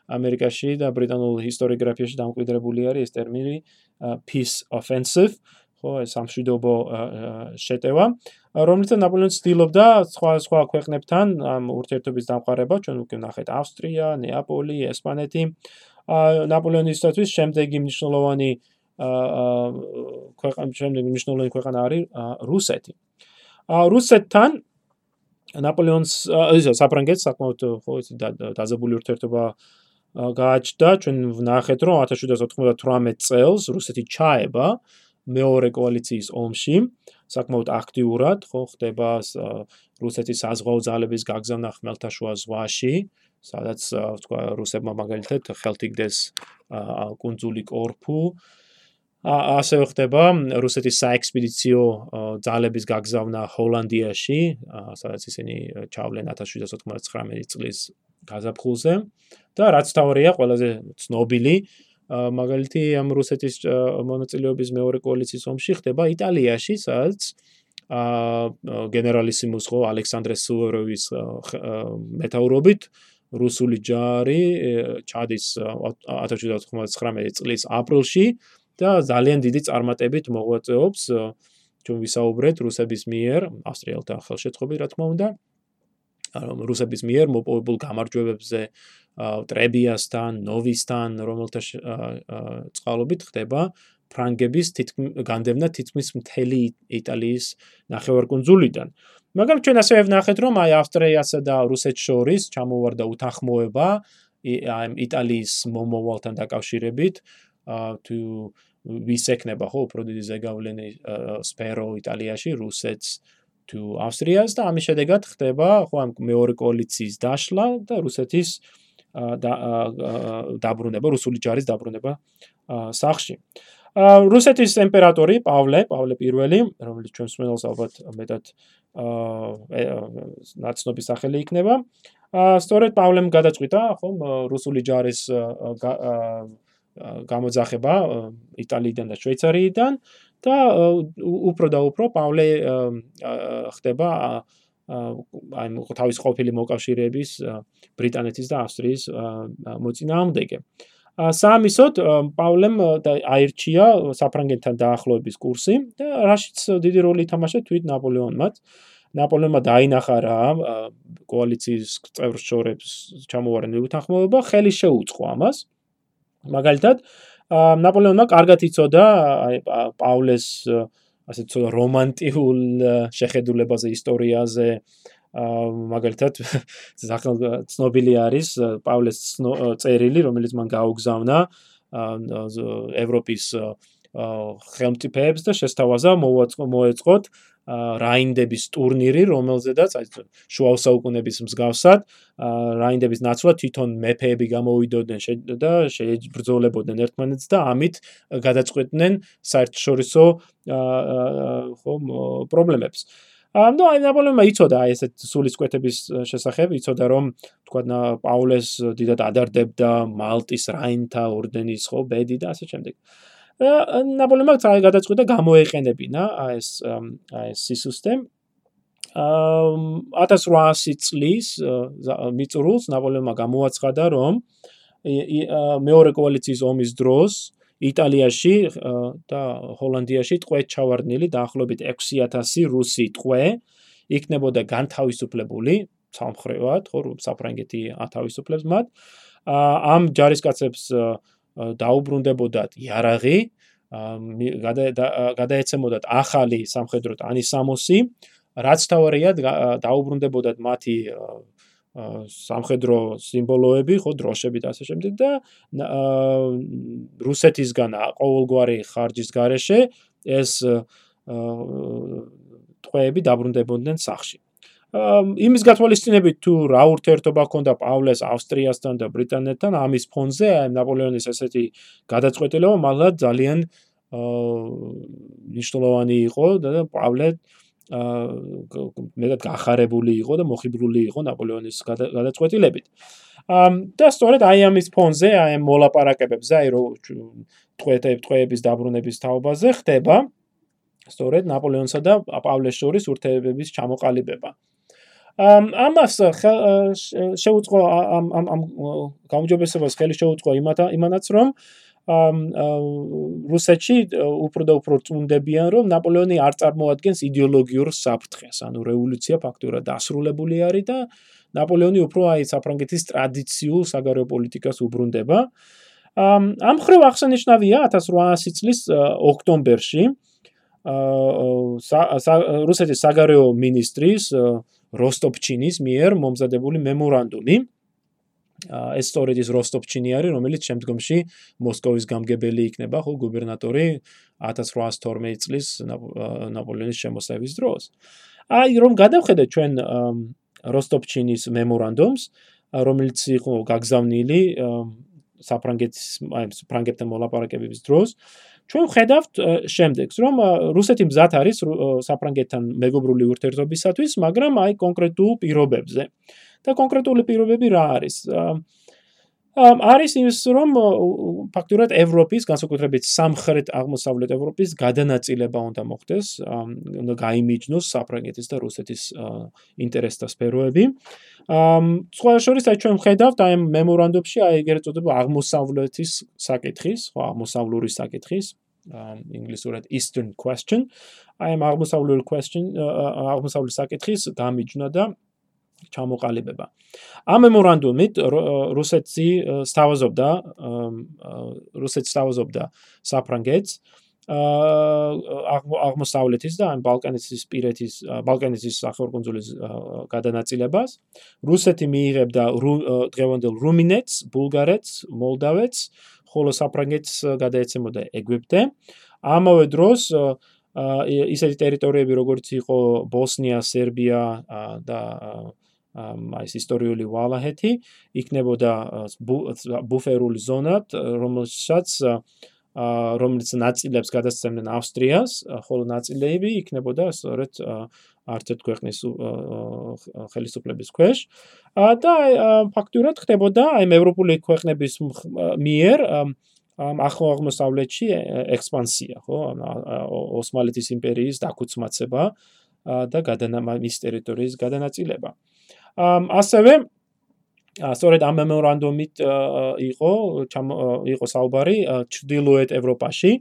Speaker 1: ამერიკაში და ბრიტანულ ისტორიოგრაფიაში დამკვიდრებული არის ეს ტერმინი peace offensive. ხო ეს სამშვიდობო შეტევა რომელიც ნაპოლეონი ცდილობდა სხვა სხვა ქვეყნებთან ამ ურთიერთობის დამყარება ჩვენ უკვე ნახეთ ავსტრია, ნეაპოლი, ესპანეთი ნაპოლეონისთვის შემდეგი მნიშვნელოვანი ქვეყანა შემდეგი მნიშვნელოვანი ქვეყანა არის რუსეთი. რუსეთთან ნაპოლეონს ისე საფრანგეთს საკმაოდ ხო ეს დაზებული ურთიერთობა გააჩნდა ჩვენ ვნახეთ რომ 1798 წელს რუსეთი ჩაება მეორე კოალიციის ომში. საკმაოდ აქტიურად ხო ხდება რუსეთის საზღვაო ძალების გაგზავნა ხმელთაშუა ზღვაში სადაც თქვა რუსებმა მაგალითად ხელთიგდეს კუნძული კორფუ ასევე ხდება რუსეთის საექსპედიციო ძალების გაგზავნა ჰოლანდიაში სადაც ისინი ჩავლენ 1799 წლის გაზაფხულზე. და რაც თავია ყველაზე ცნობილი მაგალითი ამ რუსეთის მონაწილეობის მეორე კოალიციის ომში ხდება იტალიაში, სადაც აა გენერალისიმუს ხო ალექსანდრე სუვოროვის მეტაურობით რუსული ჯარი ჩადის 1799 წლის აპრილში და ძალიან დიდი წარმატებით მოღვაწეობს ჩვენ ვისაუბრეთ რუსების მიერ ავსტრიელთა ხელშეწყობით რა თქმა უნდა რუსების მიერ მოპოვებულ გამარჯვებებზე ტრებიასთან, ნოვისთან, რომელთა წყალობით ხდება ფრანგების განდევნა თითქმის მთელი იტალიის ნახევარკუნძულიდან. მაგრამ ჩვენ ასევე ვნახეთ, რომ აი ავსტრიასა და რუსეთს შორის ჩამოვარდა უთანხმოება აი იტალიის მომოვალთან დაკავშირებით თუ ვის ეკნება ხო უფრო დიდი ზეგავლენი სფერო იტალიაში რუსეთს თუ ავსტრიას და ამის შედეგად ხდება ხო ამ მეორე კოალიციის დაშლა და რუსეთის დაბრუნება რუსული ჯარის დაბრუნება სახში რუსეთის იმპერატორი პავლე პავლე პირველი რომელიც ჩვენს მენელს ალბათ მეტად აა ნაცნობი სახელი იქნება. აა სწორედ პავლემ გადაწყვიტა ხომ რუსული ჯარის გამოძახება იტალიიდან და შვეიცარიიდან და უფრო და უფრო პავლე ხდება აი თავის ყოფილი მოკავშირეების ბრიტანეთის და ავსტრიის მოწინააღმდეგე. აა სამისოდ პავლემ აირჩია საფრანგეთთან დაახლოების კურსი და რაშიც დიდი როლი ითამაშა თვით ნაპოლეონმა. ნაპოლეონმა დაინახა რა კოალიციის წევრ შორებს ჩამოვარდნილი უთანხმოება, ხელი შეუწყო ამას. მაგალითად, ნაპოლეონმა კარგად იცოდა აი პავლეს ასე თქო რომანტიკულ შეხედულებაზე ისტორიაზე, მაგალითად ცნობილი არის პავლეს წერილი, რომელიც მან გაუგზავნა ევროპის ხელმწიფეებს და შესთავაზა მოეწყოთ რაინდების ტურნირი, რომელზედაც შუა საუკუნების მსგავსად რაინდების ნაცვლად თვითონ მეფეები გამოვიდოდნენ და შეებრძოლებოდნენ ერთმანეთს და ამით გადაწყვეტდნენ საერთაშორისო ხომ პრობლემებს. ამ და აი ნაპოლეონმა იცოდა აი ესეთ სულისკვეთების შესახებ, იცოდა რომ თქვა პაულეს დიდად ადარდებდა მალტის რაინთა ორდენის ხო ბედი და ასე შემდეგ. ნაპოლეონმა გადაწყვიტა გამოეყენებინა ეს ეს სისტემ. აა 1800 წლის მიწურულს ნაპოლეონმა გამოაცხადა რომ მეორე კოალიციის ომის დროს იტალიაში და ჰოლანდიაში ტყვე ჩავარდნილი დაახლოებით 6000 რუსი ტყვე იქნებოდა განთავისუფლებული სამხრევად, ხო, საფრანგეთი ათავისუფლებს მათ. ამ ჯარისკაცებს დაუბრუნდებოდათ იარაღი, გადაეცემოდათ ახალი სამხედრო ტანისამოსი, რაც თავარია დაუბრუნდებოდათ მათი სამხედრო სიმბოლოები, ხო, დროშები და ასე შემდეგ და რუსეთისგან ყოველგვარი ხარჯის გარეშე ეს ტყვეები დაბრუნდებოდნენ სახში. იმის გათვალისწინებით თუ რა ურთიერთობა ჰქონდა პავლეს ავსტრიასთან და ბრიტანეთთან ამის ფონზე, აი ნაპოლეონის ესეთი გადაწყვეტილება მალად ძალიან მნიშვნელოვანი იყო და პავლე მეტად გახარებული იყო და მოხიბლული იყო ნაპოლეონის გადაწყვეტილებით. და სწორედ აი ამის ფონზე, აი ამ მოლაპარაკებებზე, აი რო ტყვეები ტყვეების დაბრუნების თაობაზე ხდება სწორედ ნაპოლეონსა და პავლეს შორის ურთიერთობების ჩამოყალიბება. ამას შეუწყო ამ ამ ამ გამოჯობესებას ხელი შეუწყო იმანაც რომ რუსეთში უფრო და უფრო წუნდებიან რომ ნაპოლეონი არ წარმოადგენს идеოლოგიურ საფრთხეს, ანუ რევოლუცია ფაქტურად დასრულებული არის და ნაპოლეონი უფრო აი საფრანგეთის ტრადიციულ საგარეო პოლიტიკას უბრუნდება. ამ ხრევ აღსანიშნავია 1800 წლის ოქტომბერში რუსეთის საგარეო მინისტრის როსტოპჩინის მიერ მომზადებული მემორანდუმი ეს სწორედ ის როსტოპჩინი არის, რომელიც შემდგომში მოსკოვის გამგებელი იქნება, ხო, გუბერნატორი 1812 წლის ნაპოლეონის შემოსევის დროს. აი, რომ გადავხედეთ ჩვენ როსტოპჩინის მემორანდუმს, რომელიც იყო გაგზავნილი საფრანგეთის, აი, ფრანგებთან მოლაპარაკებების დროს, ჩვენ ხედავთ შემდეგს, რომ რუსეთი მზად არის საფრანგეთთან მეგობრული ურთიერთობისათვის, მაგრამ აი კონკრეტულ პირობებზე. და კონკრეტული პირობები რა არის? ამ არის ის რომ ფაქტურად ევროპის, განსაკუთრებით სამხრეთ აღმოსავლეთ ევროპის გადანაწილება უნდა მოხდეს, უნდა გაიმიჯნოს საფრანგეთის და რუსეთის ინტერესთა სფეროები. სხვა შორის აი ჩვენ ხედავთ აი მემორანდუმში აი ეგრეთ წოდება აღმოსავლეთის საკითხის, ხო, აღმოსავლური საკითხის ინგლისურად eastern question. აი ამ აღმოსავლური question აღმოსავლური საკითხის გამიჯნა და ჩამოყალიბება. ამ მემორანდუმით რუსეთი სთავაზობდა რუსეთი სთავაზობდა საფრანგეთს აღმოსავლეთის და ან ბალკანეთის პირეთის ბალკანეთის სახელმწიფოს გადანაწილებას. რუსეთი მიიღებდა დღევანდელ რუმინეთს, ბულგარეთს, მოლდავეთს, ხოლო საფრანგეთს გადაეცემოდა ეგვიპტე. ამავე დროს ისეთი ტერიტორიები როგორც იყო ბოსნია, სერბია და აი ეს ისტორიული ვალაჰეთი იქნებოდა ბუფერული ზონა, რომელსაც რომელიც ნაწილებს გადასცემდნენ ავსტრიას, ხოლო ნაწილები იქნებოდა სწორედ არცერთ ქვეყნის ხელისუფლების ქვეშ. და ფაქტურად ხდებოდა აი ევროპული ქვეყნების მიერ ამ ახლო აღმოსავლეთში ექსპანსია, ხო? ოსმალეთის იმპერიის დაქუცმაცება და გადანამის ტერიტორიის გადანაწილება. ამ ასევე სწორედ ამ მემორანდუმით იყო იყო საუბარი ჩრდილოეთ ევროპაში,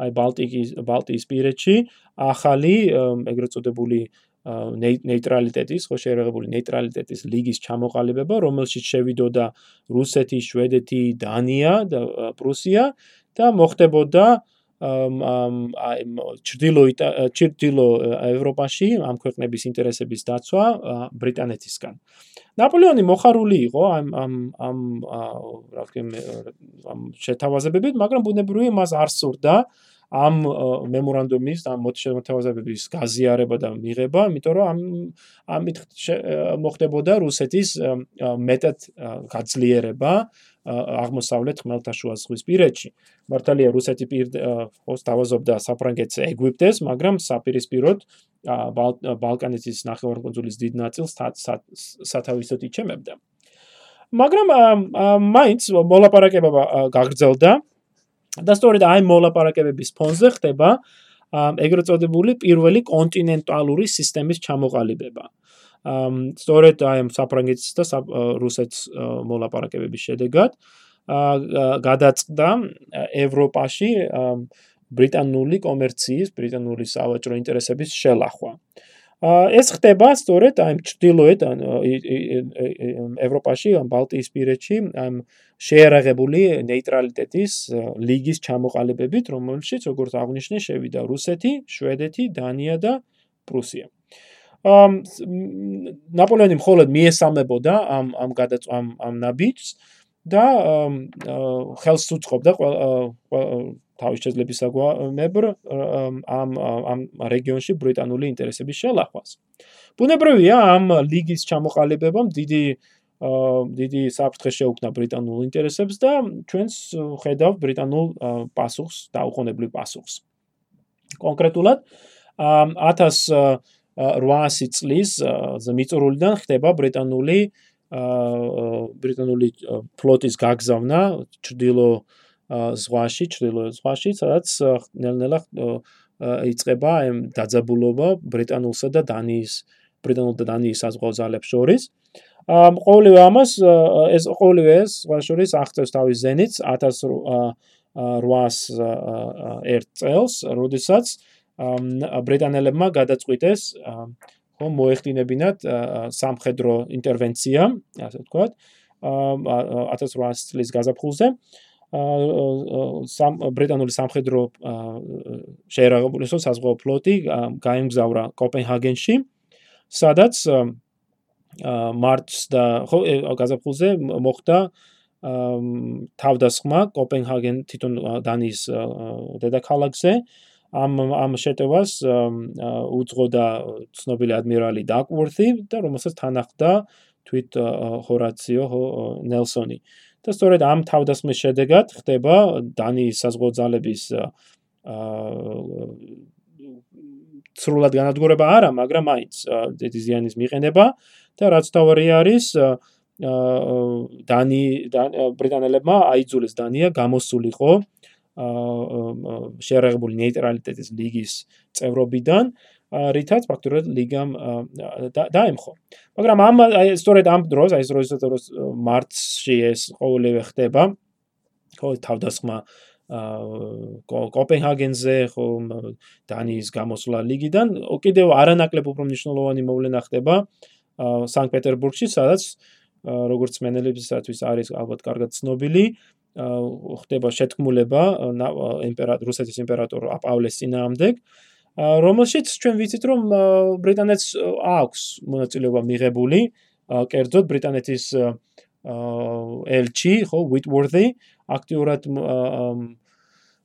Speaker 1: აი ბალტიკის ბალტიის პირეთში ახალი ეგრეთ წოდებული ნეიტრალიტეტის, ხო შეერაღებული ნეიტრალიტეტის ლიგის ჩამოყალიბება, რომელშიც შევიდოდა რუსეთი, შვედეთი, დანია და პრუსია და მოხდებოდა აი ჩრდილო ჩრდილო ევროპაში ამ ქვეყნების ინტერესების დაცვა ბრიტანეთისგან. ნაპოლეონი მოხარული იყო ამ ამ ამ რა ვთქვი ამ შეთავაზებებით, მაგრამ ბუნებრივია მას არ სურდა ამ მემორანდუმის და მოთხოვნების გაზიარება და მიღება, იმიტომ რომ ამ ამით მოხდებოდა რუსეთის მეტად გაძლიერება აღმოსავლეთ ხმელთაშუა ზღვის პირეთში. მართალია რუსეთი პირ ხოს თავაზობდა საფრანგეთს ეგვიპტეს, მაგრამ საპირისპიროდ ბალკანეთის ნახევარკუნძულის დიდ ნაწილს სათავისოდ იჩემებდა. მაგრამ მაინც მოლაპარაკება გაგრძელდა და სწორედ აი მოლაპარაკებების ფონზე ხდება ეგრეთ წოდებული პირველი კონტინენტალური სისტემის ჩამოყალიბება. ამ სწორედ აი საფრანგეთის და რუსეთის მოლაპარაკებების შედეგად გადაწყდა ევროპაში ბრიტანული კომერციის, ბრიტანული სავაჭრო ინტერესების შელახვა. ეს ხდება სწორედ აი ჭრდილოეთ ევროპაში, ბალტიის პირეთში, ამ შეერაღებული ნეიტრალიტეტის ლიგის ჩამოყალიბებით, რომელშიც როგორც აღნიშნე, შევიდა რუსეთი, შვედეთი, დანია და პრუსია. ამ ნაპოლეონი მხოლოდ მიესალმებოდა ამ ამ გადაწყვამ ამ ნაბიჯს და ხელს უწყობდა თავის შეძლებისაგმებრ ამ ამ რეგიონში ბრიტანული ინტერესების შელახვას. ბუნებრივია ამ ლიგის ჩამოყალიბებამ დიდი დიდი საფრთხე შეუქმნა ბრიტანულ ინტერესებს და ჩვენს ხედავ ბრიტანულ პასუხს და უხონებლივ პასუხს. კონკრეტულად 1800 წლის მიწურულიდან ხდება ბრიტანული ბრიტანული ფლოტის გაგზავნა ჩრდილო ზღვაში, ჩრდილო ზღვაში, სადაც ნელ-ნელა იწყება ამ დაძაბულობა ბრიტანულსა და დანიის ბრიტანულ და დანიის საზღვაო ძალებს შორის. ამ ყოველივე ამას ეს ყოველივე ეს შორის აღწევს თავის ზენიტს 1801 წელს, როდესაც ბრიტანელებმა გადაწყვიტეს ხო მოეხდინებინათ სამხედრო ინტერვენცია, ასე ვთქვათ, 1800 წლის გაზაფხულზე. სამ ბრიტანული სამხედრო შეერაღებული საზღვაო ფლოტი გაემგზავრა კოპენჰაგენში, სადაც მარტს და ხო გაზაფხულზე მოხდა თავდასხმა კოპენჰაგენ თვითონ დანიის დედაქალაქზე. ამ ამ შეტევას უძღოდა ცნობილი ადმირალი დაკვორთი და რომელსაც თან ახლდა თვით ჰორაციო ნელსონი და სწორედ ამ თავდასხმის შედეგად ხდება დანიის საზღვაო ძალების აა სრულად განადგურება არა, მაგრამ მაინც დიდი ზიანის მიყენება და რაც თავარი არის დანი ბრიტანელებმა აიძულეს დანია გამოსულიყო შეერაღებული ნეიტრალიტეტის ლიგის წევრობიდან რითაც ფაქტურად ლიგამ დაემხო. მაგრამ ამ სწორედ ამ დროს აი როდესაც მარტში ეს ყოველივე ხდება. ხო თავდასხმა კოპენჰაგენზე ხო დანიის გამოსვლა ლიგიდან. კიდევ არანაკლებ უფრო მნიშვნელოვანი მოვლენა ხდება სანქტ-პეტერბურგში, სადაც როგორც მენელებისათვის არის ალბათ კარგად ცნობილი, ხდება შეთქმულება იმპერატორ რუსეთის იმპერატორ პავლეს წინააღმდეგ რომელშიც ჩვენ ვიცით რომ ბრიტანეთს აქვს მონაწილეობა მიღებული კერძოდ ბრიტანეთის ელჩი ხო ვიტვორდი აქტიურად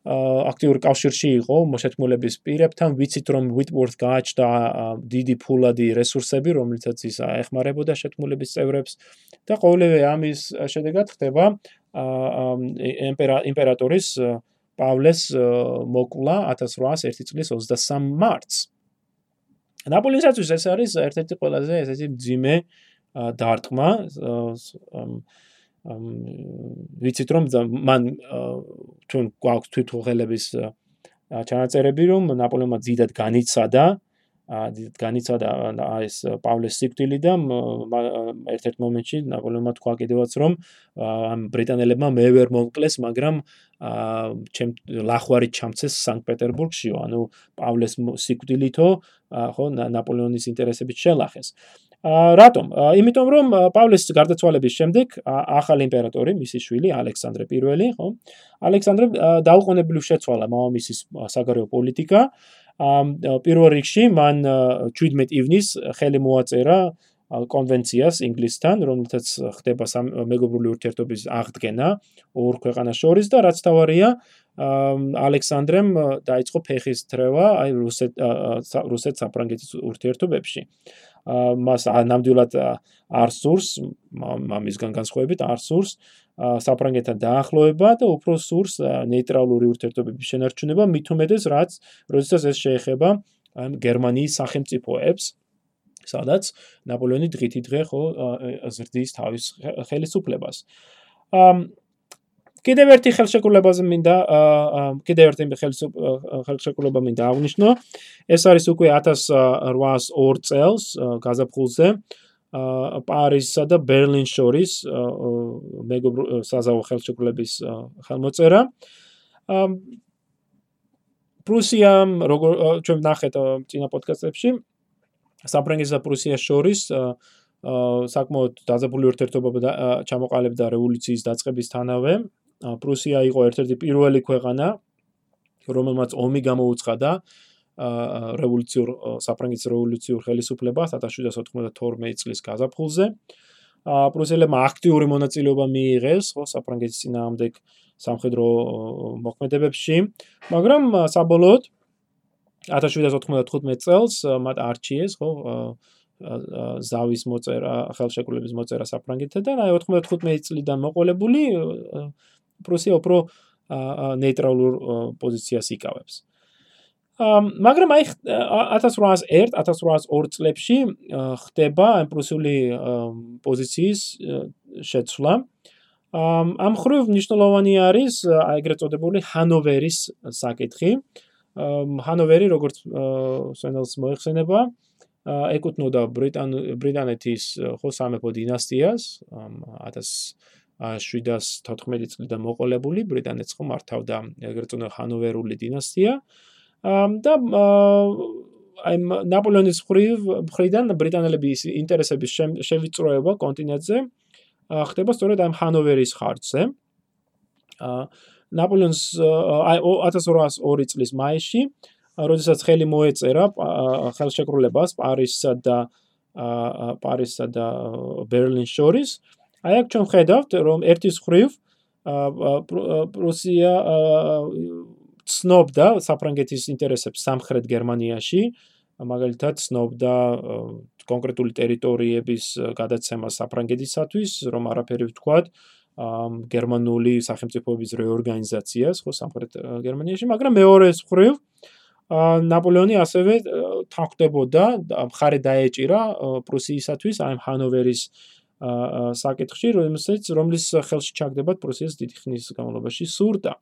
Speaker 1: აქტიურ კავშირში იყო მოშეთმულების პირებთან. ვიცით რომ ვიტვორდ გააჩნდა დიდი ფულადი რესურსები რომლითაც ის ეხმარებოდა შეთმულების წევრებს და ყოველივე ამის შედეგად ხდება იმპერატორის პავლეს მოკლა 1801 წლის 23 მარტს. ნაპოლეონსაც ეს არის ერთ-ერთი ყველაზე ესეთი ძიმე დარტყმა ვიცით რომ მან ჩვენ გვაქვს თვითუღელების ჩანაწერები რომ ნაპოლეონმა ძიდად განიცადა განიცადა ეს პავლეს სიკვდილი და ერთ-ერთ მომენტში ნაპოლეონმა თქვა კიდევაც რომ ამ ბრიტანელებმა მე ვერ მომკლეს მაგრამ ჩემ ლახვარი ჩამცეს სანქტ-პეტერბურგშიო ანუ პავლეს სიკვდილითო ხო ნაპოლეონის ინტერესებით შელახეს რატომ? იმიტომ რომ პავლეს გარდაცვალების შემდეგ ახალი იმპერატორი, მისი შვილი ალექსანდრე I, ხო? ალექსანდრე დაუყოვნებლივ შეცვალა მამამისის საგარეო პოლიტიკა. პირველ რიგში მან 17 ივნის ხელი მოაწერა კონვენციას ინგლისთან, რომელთაც ხდება მეგობრული ურთიერთობის აღდგენა ორ ქვეყანას შორის და რაც თავარია ალექსანდრემ დაიწყო ფეხის თრევა აი რუსეთ რუსეთ საფრანგეთის ურთიერთობებში. მას ნამდვილად არ სურს მამისგან განსხვავებით არ სურს საფრანგეთთან დაახლოება და უფრო სურს ნეიტრალური ურთიერთობების შენარჩუნება უმეტეს რაც როდესაც ეს შეეხება გერმანიის სახელმწიფოებს სადაც ნაპოლეონი დღითი დღე ხო ზრდის თავის ხელისუფლებას კიდევ ერთი ხელშეკრულებაზე მინდა კიდევ ერთი ხელშეკრულება მინდა აღნიშნო. ეს არის უკვე 1802 წელს გაზაფხულზე პარიზსა და ბერლინს შორის მეგობრ საზავო ხელშეკრულების ხელმოწერა. პრუსიამ როგორ ჩვენ ნახეთ წინა პოდკასტებში საფრანგეთსა და პრუსიას შორის საკმაოდ დაძაბული ურთიერთობა ჩამოყალიბდა რევოლუციის დაწყებისთანავე პრუსია იყო ერთ-ერთი პირველი ქვეყანა, რომელმაც ომი გამოუცხადა რევოლუციურ საფრანგეთის რევოლუციურ ხელისუფლებას 1792 წლის გაზაფხულზე. პრუსელებმა აქტიური მონაწილეობა მიიღეს ხო საფრანგეთის ძინაამდეგ სამხედრო მოქმედებებში, მაგრამ საბოლოოდ 1795 წელს მათ არჩიეს ხო ზავის მოწერა, ხელშეკრულების მოწერა საფრანგეთთან და 95 წლიდან მოყოლებული პრუსია უფრო ნეიტრალურ პოზიციას იკავებს. მაგრამ აი 1801 1802 წლებში ხდება ამ პრუსიული პოზიციის შეცვლა. ამ ხრივ მნიშვნელოვანი არის აი ეგრეთ წოდებული ჰანოვერის საკითხი. ჰანოვერი როგორც სენელს მოიხსენება ეკუთვნოდა ბრიტან ბრიტანეთის ხო სამეფო დინასტიას 1000 714 წლიდან მოყოლებული ბრიტანეთს ხომ მართავდა ეგრეთ წოდებული ჰანოვერული დინასტია. და აი ნაპოლეონის ხრივ ხრიდან ბრიტანელების ინტერესების შევიწროება კონტინენტზე ხდება სწორედ ამ ჰანოვერის ხარჯზე ნაპოლეონს აი 1802 წლის მაისში როდესაც ხელი მოეწერა ხელშეკრულებას პარიზსა და პარიზსა და ბერლინის შორის აი აქ ჩვენ ხედავთ რომ ერთის ხრივ პრუსია ცნობდა საფრანგეთის ინტერესებს სამხრეთ გერმანიაში მაგალითად ცნობდა კონკრეტული ტერიტორიების გადაცემა საფრანგეთისათვის რომ არაფერი ვთქვათ გერმანული სახელმწიფოების რეორგანიზაციას ხო სამხრეთ გერმანიაში მაგრამ მეორე ხრივ ნაპოლეონი ასევე თანხდებოდა მხარე დაეჭირა პრუსიისათვის აი ჰანოვერის საკითხში, რომელსაც რომლის ხელში ჩაგდებათ პროცესის დიდი ხნის განმავლობაში სურდა.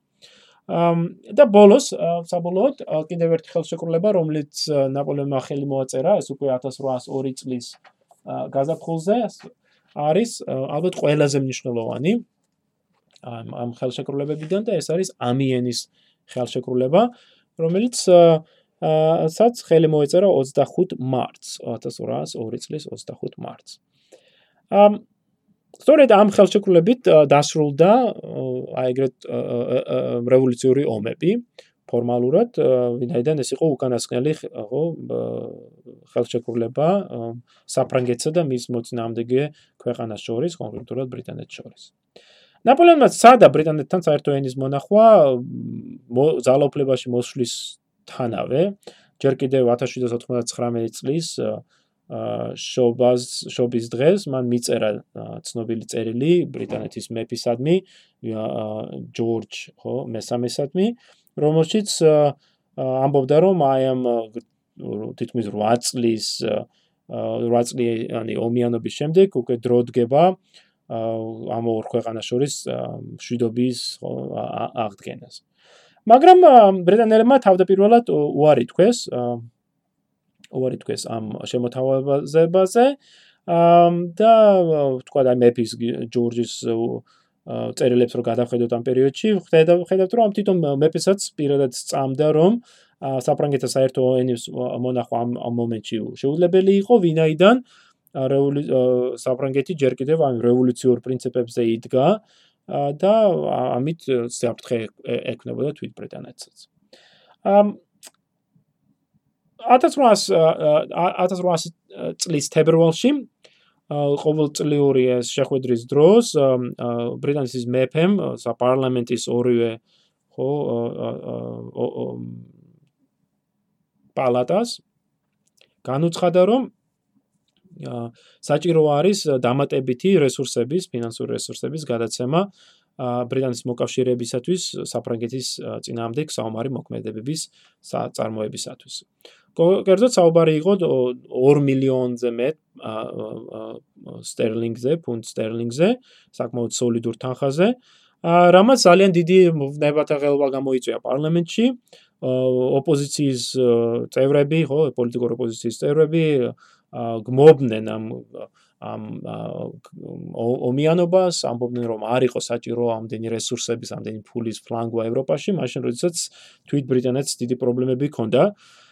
Speaker 1: და ბოლოს საბოლოოდ კიდევ ერთი ხელშეკრულება, რომელიც ნაპოლეონმა ხელი მოაწერა, ეს უკვე 1802 წლის გაზაფხულზე არის ალბათ ყველაზე მნიშვნელოვანი ამ ამ ხელშეკრულებებიდან და ეს არის ამიენის ხელშეკრულება, რომელიც სადაც ხელი მოეწერა 25 მარტს 1802 წლის 25 მარტს. სწორედ ამ ხელშეკრულებით დასრულდა აი ეგრეთ რევოლუციური ომები ფორმალურად, ვინაიდან ეს იყო უკანასკნელი ხო ხელშეკრულება საფრანგეთსა და მის მოწინააღმდეგე ქვეყანას შორის, კონკრეტულად ბრიტანეთს შორის. ნაპოლეონმა სადა ბრიტანეთთან საერთო ენის მონახვა ძალაუფლებაში მოსვლის თანავე, ჯერ კიდევ 1799 წლის შობას შობის დღეს მან მიწერა ცნობილი წერილი ბრიტანეთის მეფისადმი ჯორჯ ხო მესამესადმი რომელშიც ამბობდა რომ აი ამ თითქმის 8 წლის 8 წლიანი ომიანობის შემდეგ უკვე დრო დგება ამ ორ ქვეყანას შორის შვიდობის აღდგენას. მაგრამ ბრიტანელებმა თავდაპირველად უარი თქვეს უარი თქვეს ამ შემოთავაზებაზე და თქვა და მეფის ჯორჯის წერილებს რო გადავხედოთ ამ პერიოდში, ხედავთ რომ თვითონ მეფესაც პირადად წამდა რომ საფრანგეთის საერთო ენის მონახვა ამ მომენტში შეუძლებელი იყო, ვინაიდან საფრანგეთი ჯერ კიდევ ამ რევოლუციურ პრინციპებზე იდგა და ამით საფრთხე ექნებოდა თვით ბრიტანეთსაც. ამ 1800 წლის თებერვალში ყოველწლიური ეს შეხვედრის დროს ბრიტანეთის მეფემ საპარლამენტის ორივე ხო პალატას განუცხადა რომ საჭირო არის დამატებითი რესურსების, ფინანსური რესურსების გადაცემა ბრიტანეთის მოკავშირეებისათვის საფრანგეთის წინააღმდეგ საომარი მოქმედებების წარმოებისათვის. კერძოდ საუბარი იყო 2 მილიონზე მეტ სტერლინგზე, ფუნტ სტერლინგზე, საკმაოდ სოლიდურ თანხაზე, რამაც ძალიან დიდი ნებათა ღელვა გამოიწვია პარლამენტში. ოპოზიციის წევრები, ხო, პოლიტიკური ოპოზიციის წევრები გმობდნენ ამ ამ ომიანობას, ამბობდნენ რომ არ იყო საჭირო ამდენი რესურსების, ამდენი ფულის ფლანგვა ევროპაში, მაშინ როდესაც თვით ბრიტანეთს დიდი პრობლემები ჰქონდა. ამ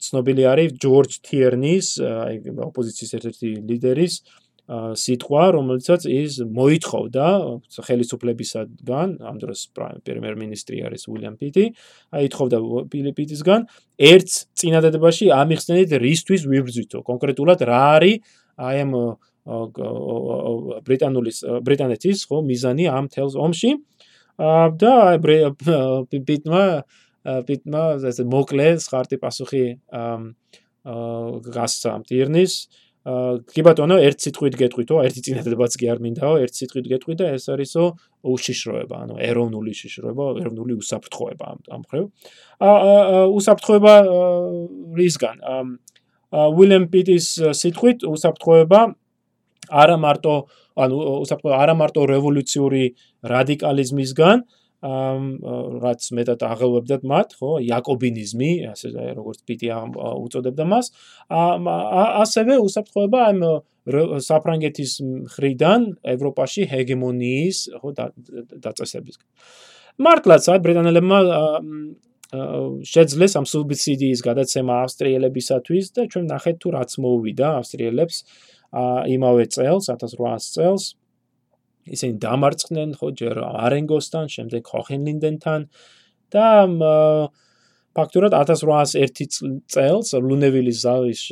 Speaker 1: ცნობილი არის ჯორჯ თიერნის, აი ოპოზიციის ერთ-ერთი ლიდერის სიტყვა, რომელიცაც ის მოითხოვდა ხელისუფლებისგან, ამ დროს პრემიერ-მინისტრი არის უილიამ პიტი, აი ითხოვდა ფილიპიტისგან, ერთ წინადადებაში ამიხსნით რისთვის ვიბრძვითო, კონკრეტულად რა არის აი ამ ბრიტანულის ბრიტანეთის ხო მიზანი ამ თელს ომში. და პიტმა პიტმა ეს მოკლე ხარტი პასუხი აა გასცა ტირნის კი ბატონო, ერთ სიტყვით გეტყვითო, ერთი წინადებაც კი არ მინდაო, ერთ სიტყვით გეტყვი და ეს არისო უშიშროება, ანუ ეროვნული შიშროება, ეროვნული უსაფრთხოება ამ ამ ხრივ. აა უსაფრთხოება რისგან? აა უილიამ პიტის სიტყვით უსაფრთხოება არა მარტო ანუ უსაფრთხო არა მარტო რევოლუციური რადიკალიზმისგან, ამ რაც მეტად აღელვებდათ მათ, ხო, იაკობინიზმი, ასე როგორც პიტი უწოდებდა მას, ასევე უსაფრთხოება ამ საფრანგეთის მხრიდან ევროპაში ჰეგემონიის, ხო, დაწესებისგან. მართლაც აი ბრიტანელებმა შეძლეს ამ სუბსიდიის გადაცემა ავსტრიელებისათვის და ჩვენ ნახეთ თუ რაც მოუვიდა ავსტრიელებს იმავე წელს 1800 წელს ისინი დამარცხდნენ ხო ჯერ არენგოსთან, შემდეგ ხოხენლინდენთან და ფაქტურად 1801 წელს ლუნევილის ზავის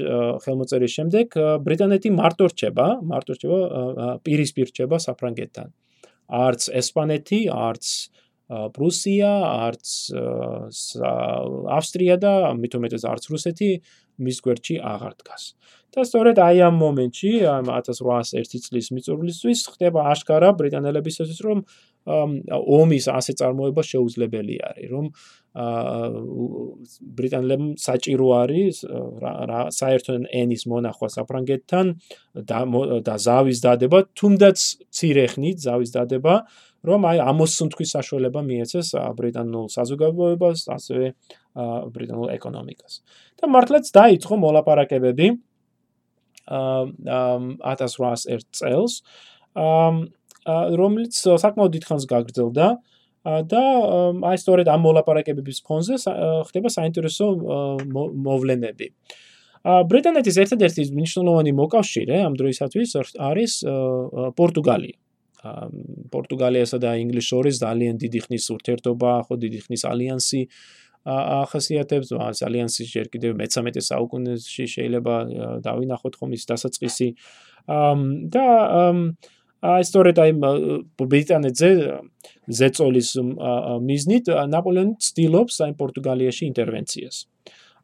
Speaker 1: ხელმოწერის შემდეგ ბრიტანეთი მარტო რჩება, მარტო რჩება პირისპირ რჩება საფრანგეთთან. არც ესპანეთი, არც პრუსია, არც ავსტრია და მithumetes არც რუსეთი მის გვერდში აღარ დგას. და სწორედ აი ამ მომენტში, ამ 1801 წლის მიწურულისთვის ხდება აშკარა ბრიტანელებისთვის, რომ ომის ასე წარმოება შეუძლებელი არის, რომ ბრიტანელებმა საჭირო არის საერთო ენის მონახვა საფრანგეთთან და ზავის დადება, თუნდაც ცირეხნით ზავის დადება, რომ აი ამოსუნთქვის საშუალება მიეცეს ბრიტანულ საზოგადოებას, ასევე ბრიტანულ ეკონომიკას. და მართლაც დაიწყო მოლაპარაკებები 1801 წელს, რომელიც საკმაოდ დიდხანს გაგრძელდა და აი სწორედ ამ მოლაპარაკებების ფონზე ხდება საინტერესო მოვლენები. ბრიტანეთის ერთადერთი მნიშვნელოვანი მოკავშირე ამ დროისათვის არის პორტუგალია. პორტუგალიასა და ინგლისს შორის ძალიან დიდი ხნის ურთიერთობა, ხო დიდი ხნის ალიანსი ახასიათებს, ეს ალიანსი ჯერ კიდევ მე-13 საუკუნეში შეიძლება დავინახოთ ხომ ის დასაწყისი. და აი სწორედ აი ბრიტანეთზე ზეწოლის მიზნით ნაპოლეონი ცდილობს აი პორტუგალიაში ინტერვენციას.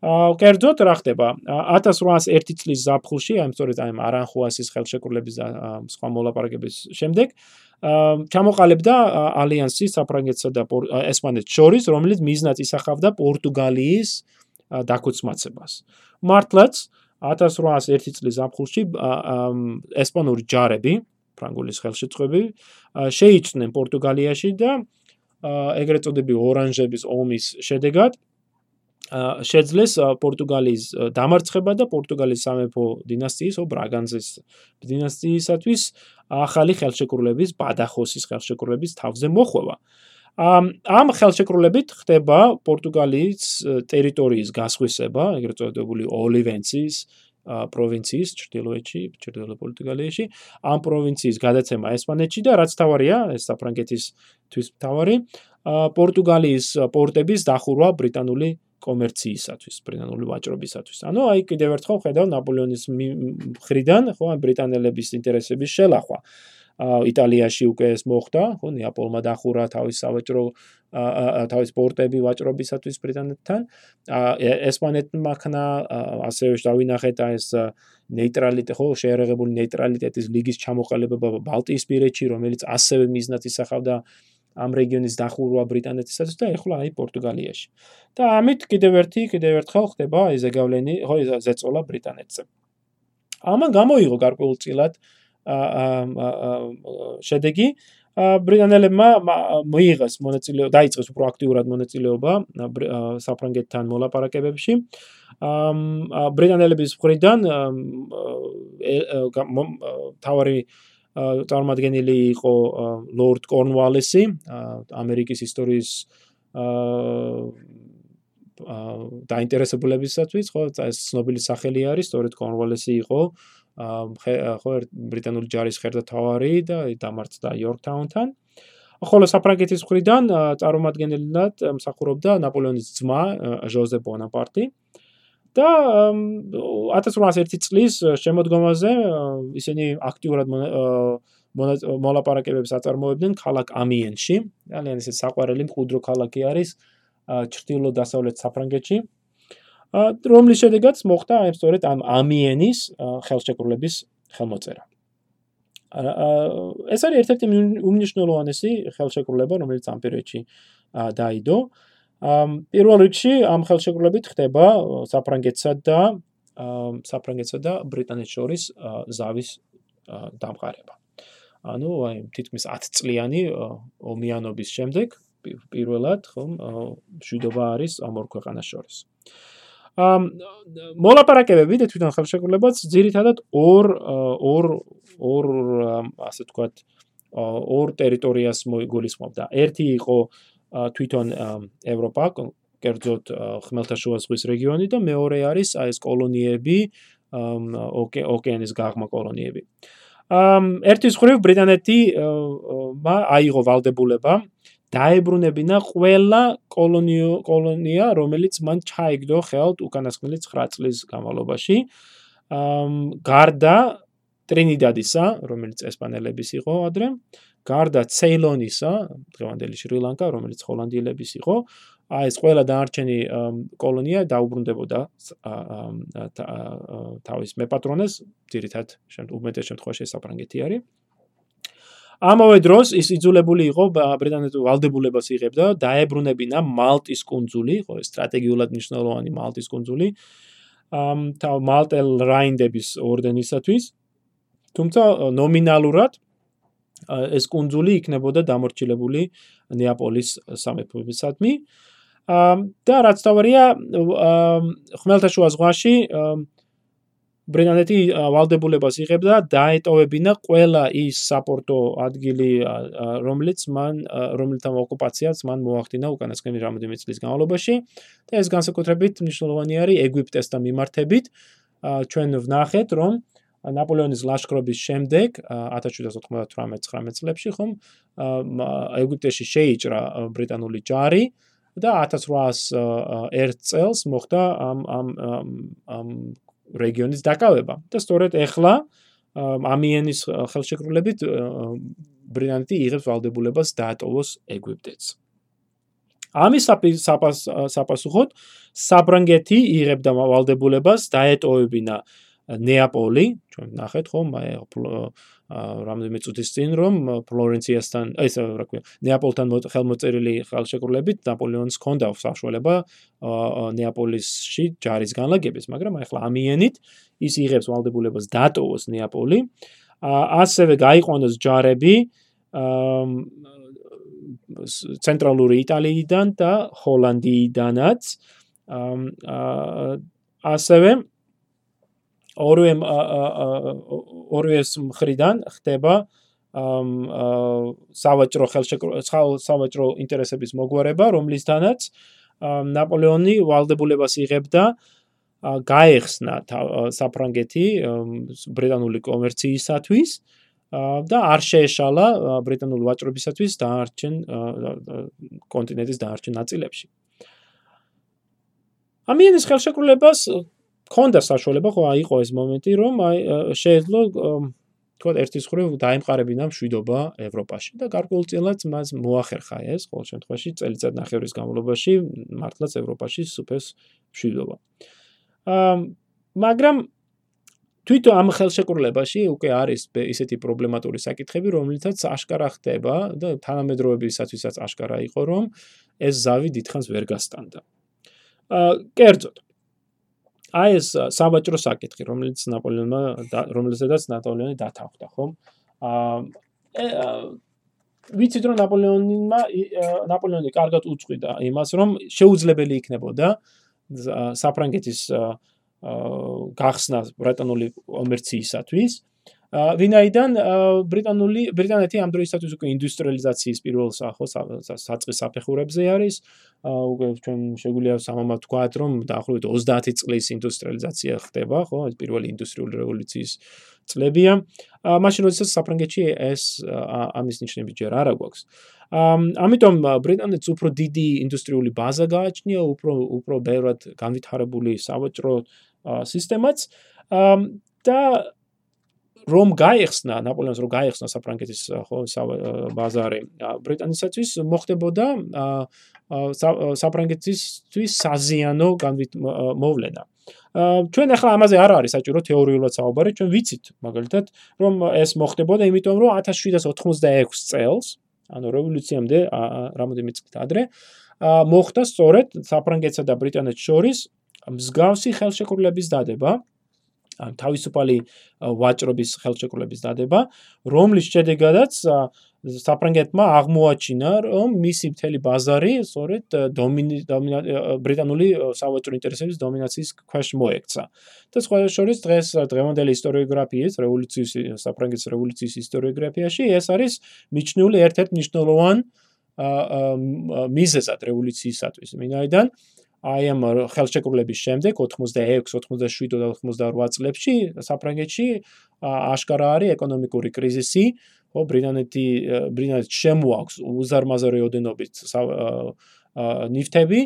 Speaker 1: აა კერძოდ რა ხდება 1801 წლის ზაფხულში აი სწორედ აი არანხუასის ხელშეკრულების და სხვა მოლაპარაკების შემდეგ ჩამოყალიბდა ალიანსი საფრანგეთსა და ესპანეთს შორის რომელიც მიზნად ისახავდა პორტუგალიის დაქუცმაცებას. მართლაც 1801 წლის ზაფხულში ესპანური ჯარები ფრანგულის ხელშეწყობები შეიჭნენ პორტუგალიაში და ეგრეთ წოდებული ორანჟების ომის შედეგად შეძლეს პორტუგალიის დამარცხება და პორტუგალიის სამეფო დინასტიის ო ბრაგანზის დინასტიისათვის ახალი ხელშეკრულების ბადახოსის ხელშეკრულების თავზე მოხვევა. ამ ამ ხელშეკრულებით ხდება პორტუგალიის ტერიტორიის გასხვისება, ეგრეთ წოდებული ოლივენციის პროვინციის ჩრდილოეთში, ჩრდილო პორტუგალიაში, ამ პროვინციის გადაცემა ესპანეთში და რაც თავარია, ეს საფრანგეთის თვის თავარი, პორტუგალიის პორტების დახურვა ბრიტანული კომერციისათვის, ბრიტანული ვაჭრობისათვის. ანუ აი კიდევ ერთხელ ხედავ ნაპოლეონის მხრიდან, ხო, ბრიტანელების ინტერესების შელახვა. იტალიაში უკვე ეს მოხდა, ხო, ნეაპოლმა დახურა თავის სავაჭრო თავის პორტები ვაჭრობისათვის ბრიტანეთთან. ესპანეთმა ხნა ასევე დავინახეთ ეს ნეიტრალიტეტი, ხო, შეერაღებული ნეიტრალიტეტის ლიგის ჩამოყალიბება ბალტიისპირეთში, რომელიც ასევე მიზნად ისახავდა ამ რეგიონის დახურვა ბრიტანეთისაც და ეხლა აი პორტუგალიაში. და ამით კიდევ ერთი კიდევ ერთხელ ხდება აი ზეგავლენი, ხო ზეწოლა ბრიტანეთზე. ამან გამოიღო გარკვეულწილად შედეგი ბრიტანელებმა მოიღეს მონაწილეობა, დაიწყეს უფრო აქტიურად მონაწილეობა საფრანგეთთან მოლაპარაკებებში. ბრიტანელების მხრიდან თავარი წარმომადგენელი იყო ლორდ კორნვალესი, ამერიკის ისტორიის აა დაინტერესებულებისათვის, ხო, ეს ცნობილი სახელი არის, სწორედ კორნვალესი იყო ხო, ბრიტანული ჯარის ხერხთავარი და დამარცხდა იორკტაუნთან. ხოლო საფრანგეთის მხრიდან წარმომადგენელად მსახურობდა ნაპოლეონის ძმა ჟოზე ბონაპარტი. აა და 1801 წლის შემოდგომაზე ისინი აქტიურად მოლაპარაკებებს აწარმოებდნენ ქალაქ ამიენში. ძალიან ისე საყვარელი მყუდრო ქალაქი არის ჩრდილო-დასავლეთ საფრანგეთში. რომლის შედეგად მოხდა აი სწორედ ამ ამიენის ხელშეკრულების ხელმოწერა. ეს არის ერთ-ერთი უმნიშვნელოვანესი ხელშეკრულება, რომელიც ამ პერიოდში დაიდო. პირველ რიგში ამ ხელშეკრულებით ხდება საფრანგეთსა და საფრანგეთსა და ბრიტანეთს შორის ზავის დამყარება. ანუ აი თითქმის 10 წლიანი ომიანობის შემდეგ პირველად ხომ შვიდობა არის ამ ორ ქვეყანას შორის. ამ მოლაპარაკებები და თვითონ ხელშეკრულებაც ძირითადად ორ ორ ორ ასე ვთქვათ ორ ტერიტორიას მოიგულისხმობდა. ერთი იყო თვითონ ევროპა კერძოდ ხმელთაშუა ზღვის რეგიონი და მეორე არის აი ეს კოლონიები ოკეანის გაღმა კოლონიები. ამ ერთის ხრივ ბრიტანეთი აიღო ვალდებულება დაებრუნებინა ყველა კოლონიო კოლონია რომელიც მან ჩაიგდო ხელთ უკანასკნელი 9 წლის განმავლობაში. ამ გარდა ტრინიდადისა, რომელიც ესპანელების იყო ადრე, გარდა ცეილონისა, დღევანდელი შრი-ლანკა, რომელიც ჰოლანდიელების იყო, აი ეს ყველა დანარჩენი კოლონია დაუბრუნდებოდა თავის მეპატრონეს, ძირითად უმეტეს შემთხვევაში საფრანგეთი არის. ამავე დროს ის იძულებული იყო ბრიტანეთის ვალდებულებას იღებდა დაებრუნებინა მალტის კუნძული, ხო ეს სტრატეგიულად მნიშვნელოვანი მალტის კუნძული. ამ თავ მალტელ რაინდების ორდენისათვის. თუმცა ნომინალურად ეს კუნძული იქნებოდა დამორჩილებული ნეაპოლის სამეფოებისადმი. და რაც თავარია ხმელთაშუა ზღვაში ბრიტანეთი ვალდებულებას იღებდა დაეტოვებინა ყველა ის საპორტო ადგილი რომელიც მან რომელთა ოკუპაციაც მან მოახდინა უკანასკნელი რამოდენიმე წლის განმავლობაში და ეს განსაკუთრებით მნიშვნელოვანი არის ეგვიპტესთან მიმართებით ჩვენ ვნახეთ, რომ ნაპოლეონის ლაშქრობის შემდეგ 1798-19 წლებში ხომ ეგვიპტეში შეიჭრა ბრიტანული ჯარი და 1801 წელს მოხდა ამ ამ ამ რეგიონის დაკავება. და სწორედ ეხლა ამიენის ხელშეკრულებით ბრიტანეთი იღებს ვალდებულებას დაატოვოს ეგვიპტეც. ამის საპასუხოდ საბრანგეთი იღებდა ვალდებულებას დაეტოვებინა ნეაპოლი, ჩვენ ნახეთ ხომ, აი რამდენიმე წუთის წინ რომ ფლორენციასთან, ეს რა ქვია, ნეაპოლთან ხელმოწერილი ხელშეკრულებით ნაპოლეონს ჰქონდა საშუალება ნეაპოლისში ჯარის განლაგების, მაგრამ აი ახლა ამიენით ის იღებს ვალდებულებას დატოვოს ნეაპოლი. ასევე გაიყვანოს ჯარები ცენტრალური იტალიიდან და ჰოლანდიიდანაც ასევე ორივე ორივე მხრიდან ხდება სავაჭრო ხელშეკრულება სავაჭრო ინტერესების მოგვარება რომლისთანაც ნაპოლეონი ვალდებულებას იღებდა გაეხსნა საფრანგეთი ბრიტანული კომერციისათვის და არ შეეშალა ბრიტანული ვაჭრობისათვის დაარჩენ კონტინენტის დაარჩენ ნაწილებში. ამიანის ხელშეკრულებას ქონდა საშუალება ხო აიყო ეს მომენტი რომ აი შეეძლო თქო ერთის ხრივ დაემყარებინა მშვიდობა ევროპაში და გარკვეულწილად მას მოახერხა ეს ყოველ შემთხვევაში წელიწად ნახევრის განმავლობაში მართლაც ევროპაში სუფეს მშვიდობა. აა მაგრამ თვითონ ამ ხელშეკრულებაში უკვე არის ისეთი პრობლემატური საკითხები, რომლითაც აშკარა ხდება და თანამედროვეებისათვისაც აშკარა იყო, რომ ეს ზავი დიდხანს ვერ გასტანდა. აა კერძოდ აი ეს საბაჭრო საკითხი, რომელიც ნაპოლეონმა რომელზედაც ნაპოლეონი დათანხმდა, ხომ? აა ვიცით რომ ნაპოლეონმა ნაპოლეონი კარგად უწყვიდა იმას, რომ შეუძლებელი იქნებოდა საფრანგეთის აა გახსნა ბრიტანული კომერციისათვის. ვინაიდან ბრიტანული ბრიტანეთი ამ დროისათვის უკვე ინდუსტრიალიზაციის პირველ საწყის საფეხურებზე არის. უკვე ჩვენ შეგვიძლია სამომავ თქვათ, რომ დაახლოებით 30 წლის ინდუსტრიალიზაცია ხდება, ხო, ეს პირველი ინდუსტრიული რევოლუციის წლებია. მაშინ როდესაც საფრანგეთში ეს ამის ნიშნები ჯერ არ აგვაქვს. ამიტომ ბრიტანეთს უფრო დიდი ინდუსტრიული ბაზა გააჩნია, უფრო უფრო ბევრად განვითარებული სავაჭრო სისტემაც და რომ გაიხსნა ნაპოლეონს რომ გაიხსნა საფრანგეთის ხო ბაზარი ბრიტანეთისათვის მოხდებოდა საფრანგეთისთვის საზიანო მოვლენა. ჩვენ ახლა ამაზე არ არის საჭირო თეორიულად საუბარი ჩვენ ვიცით მაგალითად რომ ეს მოხდებოდა იმიტომ რომ 1786 წელს ანუ რევოლუციამდე რამოდენიმე წლით ადრე მოხდა სწორედ საფრანგეთსა და ბრიტანეთს შორის მსგავსი ხელშეკრულების დადება თავისუფალი ვაჭრობის ხელშეკრულების დადება, რომლის შედეგადაც საფრანგეთმა აღმოაჩინა, რომ მისი მთელი ბაზარი სწორედ ბრიტანული სავაჭრო ინტერესების დომინაციის ქვეშ მოექცა. და სხვა შორის დღეს დღევანდელი ისტორიოგრაფიის, რევოლუციის საფრანგეთის რევოლუციის ისტორიოგრაფიაში ეს არის მიჩნეული ერთ-ერთ მნიშვნელოვან მიზეზად რევოლუციისათვის. მინაიდან აი ამ ხელშეკრულების შემდეგ 86, 87 და 88 წლებში საფრანგეთში აშკარა არის ეკონომიკური კრიზისი, ხო, ბრიტანეთი ბრიტანეთს შემოაქვს უზარმაზარი ოდენობით ნიფტები,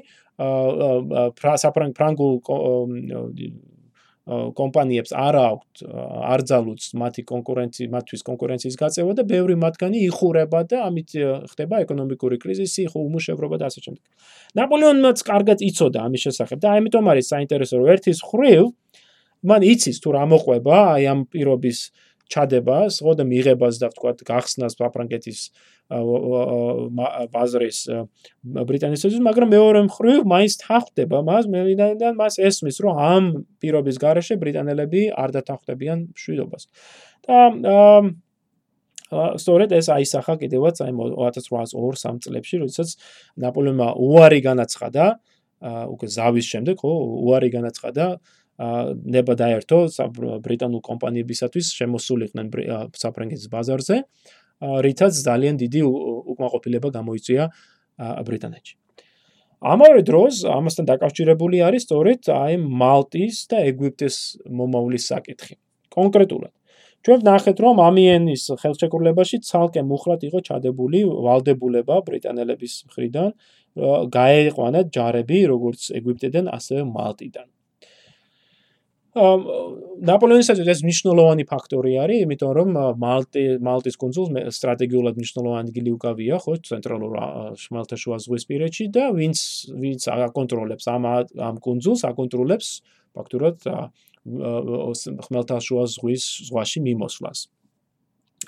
Speaker 1: საფრანგულ კომპანიებს არ აქვთ არ ძალუც მათი კონკურენცი მათთვის კონკურენციის გაწევა და ბევრი მათგანი იხურება და ამით ხდება ეკონომიკური კრიზისი, ხო უმუშევრობა და ასე შემდეგ. ნაპოლეონმაც კარგად იცოდა ამის შესახებ და ამიტომ არის საინტერესო რომ ერთის ხრივ მან იცის თუ რა მოყვება აი ამ პირობის ჩადებას, ხო და მიღებას და ვთქვათ გახსნას საფრანგეთის ბაზრის ბრიტანეთისთვის, მაგრამ მეორე მხრივ მაინც თანხდება მას, მეიდან მას ესმის, რომ ამ პირობის გარეშე ბრიტანელები არ დათანხმდებიან მშვიდობას. და სწორედ ეს აისახა კიდევაც აი 1802-3 წლებში, როდესაც ნაპოლეონმა უარი განაცხადა, უკვე ზავის შემდეგ, ხო, უარი განაცხადა ნება დაერთო ბრიტანულ კომპანიებისათვის შემოსულიყვნენ საფრანგეთის ბაზარზე, რითაც ძალიან დიდი უკმაყოფილება გამოიწვია ბრიტანეთში. ამავე დროს ამასთან დაკავშირებული არის სწორედ აი მალტის და ეგვიპტეს მომავლის საკითხი. კონკრეტულად ჩვენ ნახეთ რომ ამიენის ხელშეკრულებაში ცალკე მუხრად იყო ჩადებული ვალდებულება ბრიტანელების მხრიდან გაეყვანა ჯარები როგორც ეგვიპტედან ასევე მალტიდან. ნაპოლეონისათვის ეს მნიშვნელოვანი ფაქტორი არის, იმიტომ რომ მალტი მალტის კონსულს სტრატეგიულად მნიშვნელოვანი ადგილი უკავია ხო ცენტრალურ შმალთაშუა ზღვისპირეთში და ვინც ვინც აკონტროლებს ამ ამ კონსულს აკონტროლებს ფაქტურად ხმელთაშუა ზღვის ზღვაში მიმოსვლას.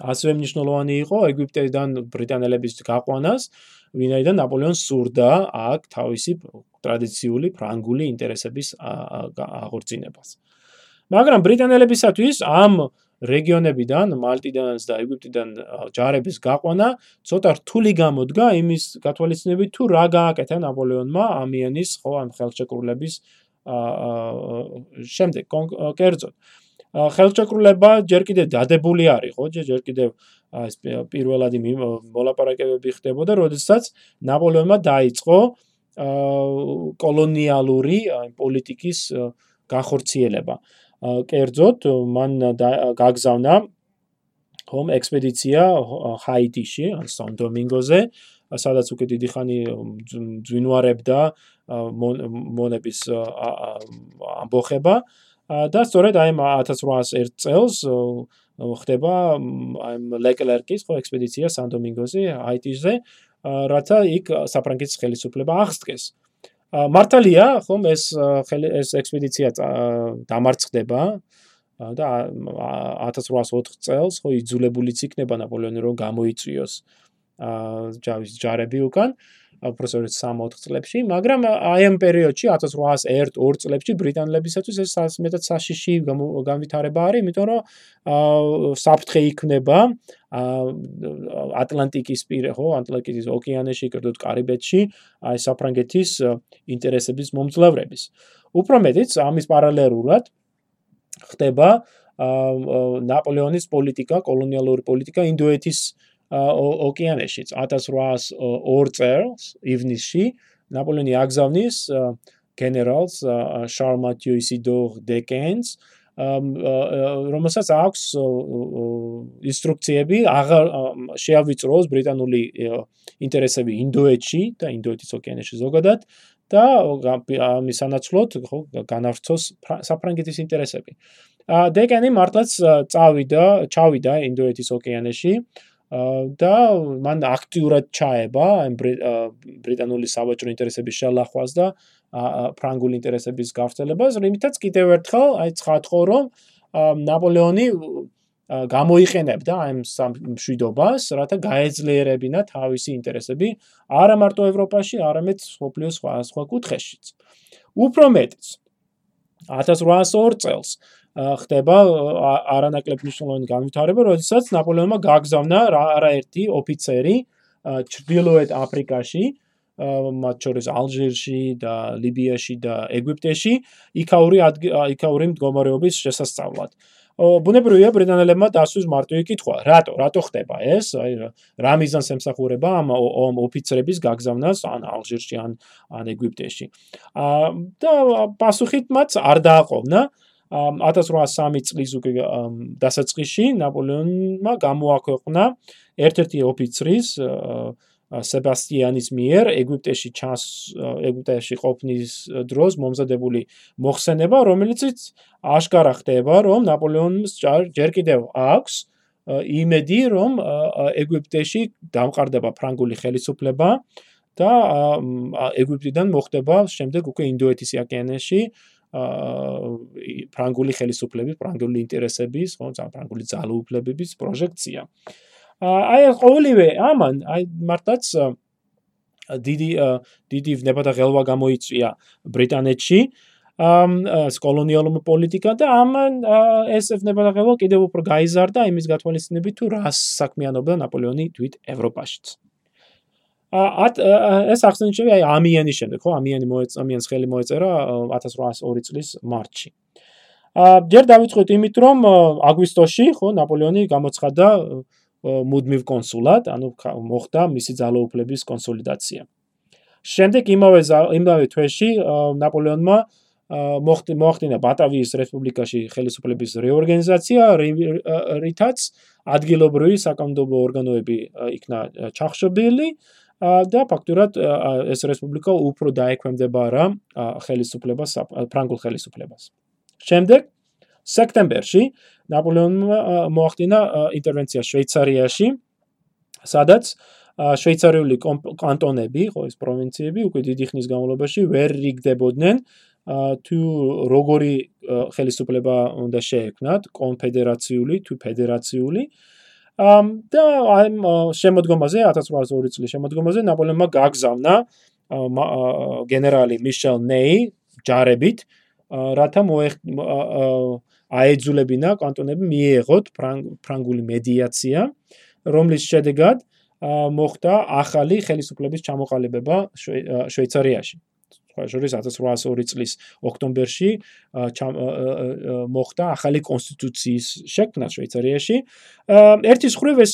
Speaker 1: ასევე მნიშვნელოვანი იყო ეგვიპტედან ბრიტანელების გაყვანას, ვინაიდან ნაპოლეონს სურდა აქ თავისი ტრადიციული ფრანგული ინტერესების აღორძინებას. მაგრამ ბრიტანელებისათვის ამ რეგიონებიდან, მალტიდან და ეგვიპტიდან ჯარების გაყვანა ცოტა რთული გამოდგა იმის გათვალისწინებით თუ რა გააკეთა ნაპოლეონმა ამიანის ხო ამ ხელშეკრულების შემდეგ კერძოდ ხელშეკრულება ჯერ კიდევ დადებული არის ხო ჯერ კიდევ ეს პირველადი მოლაპარაკებები ხდებოდა როდესაც ნაპოლეონმა დაიწყო კოლონიალური პოლიტიკის განხორციელება. კერძოდ მან გაგზავნა ხომ ექსპედიცია ჰაიტიში, ან სან დომინგოზე, სადაც უკვე დიდი ხანი ძვინვარებდა მონების ამბოხება. და სწორედ აი 1801 წელს ხდება აი ლეკლერკის ხო ექსპედიცია სან დომინგოზე ჰაიტიზე, რათა იქ საფრანგეთის ხელისუფლება აღსდგეს. მართალია, ხომ ეს ეს ექსპედიცია დამარცხდება და 1804 წელს ხო იძულებულიც იქნება ნაპოლეონი რომ გამოიწვიოს აა ჯავის ჯარები უკან პროფესორი 3-4 წლებში, მაგრამ აი ამ პერიოდში 1801-2 წლებში ბრიტანელებისათვის ეს მეტად საშიში განვითარება არის, იმიტომ რომ საფრთხე იქნება ატლანტიკის პირე, ხო, ატლანტიკის ოკეანეში, კერძოდ კარიბეთში, აი საფრანგეთის ინტერესების მომძლავრების. უფრო მეტიც, ამის პარალელურად ხდება ნაპოლეონის პოლიტიკა, კოლონიალური პოლიტიკა ინდოეთის ოკეანეში 1802 წელს ივნისში ნაპოლეონი აგზავნის გენერალს შარმატიო ისიდორ დეკენს რომელსაც აქვს ინსტრუქციები აღარ შეავიწროს ბრიტანული ინტერესები ინდოეთში და ინდოეთის ოკეანეში ზოგადად და ამის სანაცვლოდ ხო განავრცოს საფრანგეთის ინტერესები. დეკენი მართლაც წავიდა, ჩავიდა ინდოეთის ოკეანეში და მან აქტიურად ჩაება ამ ბრიტანული სავაჭრო ინტერესების შელახვას და ფრანგული ინტერესების გავრცელებას, რითაც კიდევ ერთხელ აი ცხადყო რომ ნაპოლეონი გამოიყენებდა ამ მშვიდობას, რათა გაეძლიერებინა თავისი ინტერესები არა მარტო ევროპაში, არამედ სოფლიოს სხვა სხვა კუთხეშიც. უფრო მეტიც 1802 წელს ხდება არანაკლებ მნიშვნელოვანი განვითარება, როდესაც ნაპოლეონმა გაგზავნა არაერთი ოფიცერი ჩრდილოეთ აფრიკაში, მათ შორის ალჟირში და ლიბიაში და ეგვიპტეში, იქაური იქაური მდგომარეობის შესასწავლად. ბუნებრივია ბრიტანელებმა დასვის მარტივი კითხვა, რატო, რატო ხდება ეს? აი რა მიზანს ემსახურება ამ ოფიცრების გაგზავნას ან ალჟირში ან ან ეგვიპტეში. აა და პასუხით მათ არ დააყოვნა. 1803 წლის უკვე დასაწყისში ნაპოლეონმა გამოაქვეყნა ერთ-ერთი ოფიცრის სებასტიანის მიერ ეგვიპტეში ჩას ეგვიპტეში ყოფნის დროს მომზადებული მოხსენება, რომელიც აშკარა ხდება, რომ ნაპოლეონს ჯერ კიდევ აქვს იმედი, რომ ეგვიპტეში დამყარდება ფრანგული ხელისუფლება და ეგვიპტიდან მოხდება შემდეგ უკვე ინდოეთის ოკეანეში ფრანგული ხელისუფლების, ფრანგული ინტერესების, ხო, ფრანგული ძალაუფლებების პროჟექცია. აი ყოველივე ამან აი მართლაც დიდი დიდი ვნება და ღელვა გამოიწვია ბრიტანეთში ამ კოლონიალურ პოლიტიკა და ამან ეს ვნება და ღელვა კიდევ უფრო გაიზარდა იმის გათვალისწინებით თუ რა საქმიანობდა ნაპოლეონი თვით ევროპაშიც. ეს ახსენიჩები აი ამიანის შემდეგ ხო ამიანი მოეწა ამიანს ხელი მოეწერა 1802 წლის მარტში. ა ჯერ დავიწყოთ იმით რომ აგვისტოში ხო ნაპოლეონი გამოცხადა მუდმივ კონსულად, ანუ მოხდა მისი ძალაუფლების კონსოლიდაცია. შემდეგ იმავე იმავე თვეში ნაპოლეონმა მოხდინა ბატავიის რესპუბლიკაში ხელისუფლების რეორგანიზაცია, რითაც ადგილობრივი საკანონმდებლო ორგანოები იქნა ჩახშობილი და ფაქტურად ეს რესპუბლიკა უფრო დაექვემდებარა ხელისუფლებას, ფრანგულ ხელისუფლებას. შემდეგ სექტემბერში ნაპოლეონმა მოახდინა ინტერვენცია შვეიცარიაში, სადაც შვეიცარიული კანტონები, ხო ეს პროვინციები უკვე დიდი ხნის განმავლობაში ვერ რიგდებოდნენ თუ როგორი ხელისუფლება უნდა შეექმნათ, კონფედერაციული თუ ფედერაციული. ამ და ამ შემოდგომაზე 1802 წლის შემოდგომაზე ნაპოლეონმა გაგზავნა გენერალი მიშელ ნეი ჯარებით, რათა აეძულებინა კანტონები მიეღოთ ფრანგული მედიაცია, რომლის შედეგად მოხდა ახალი ხელისუფლების ჩამოყალიბება შვეიცარიაში. სხვა შორის 1802 წლის ოქტომბერში მოხდა ახალი კონსტიტუციის შექმნა შვეიცარიაში. ერთის ხრივ ეს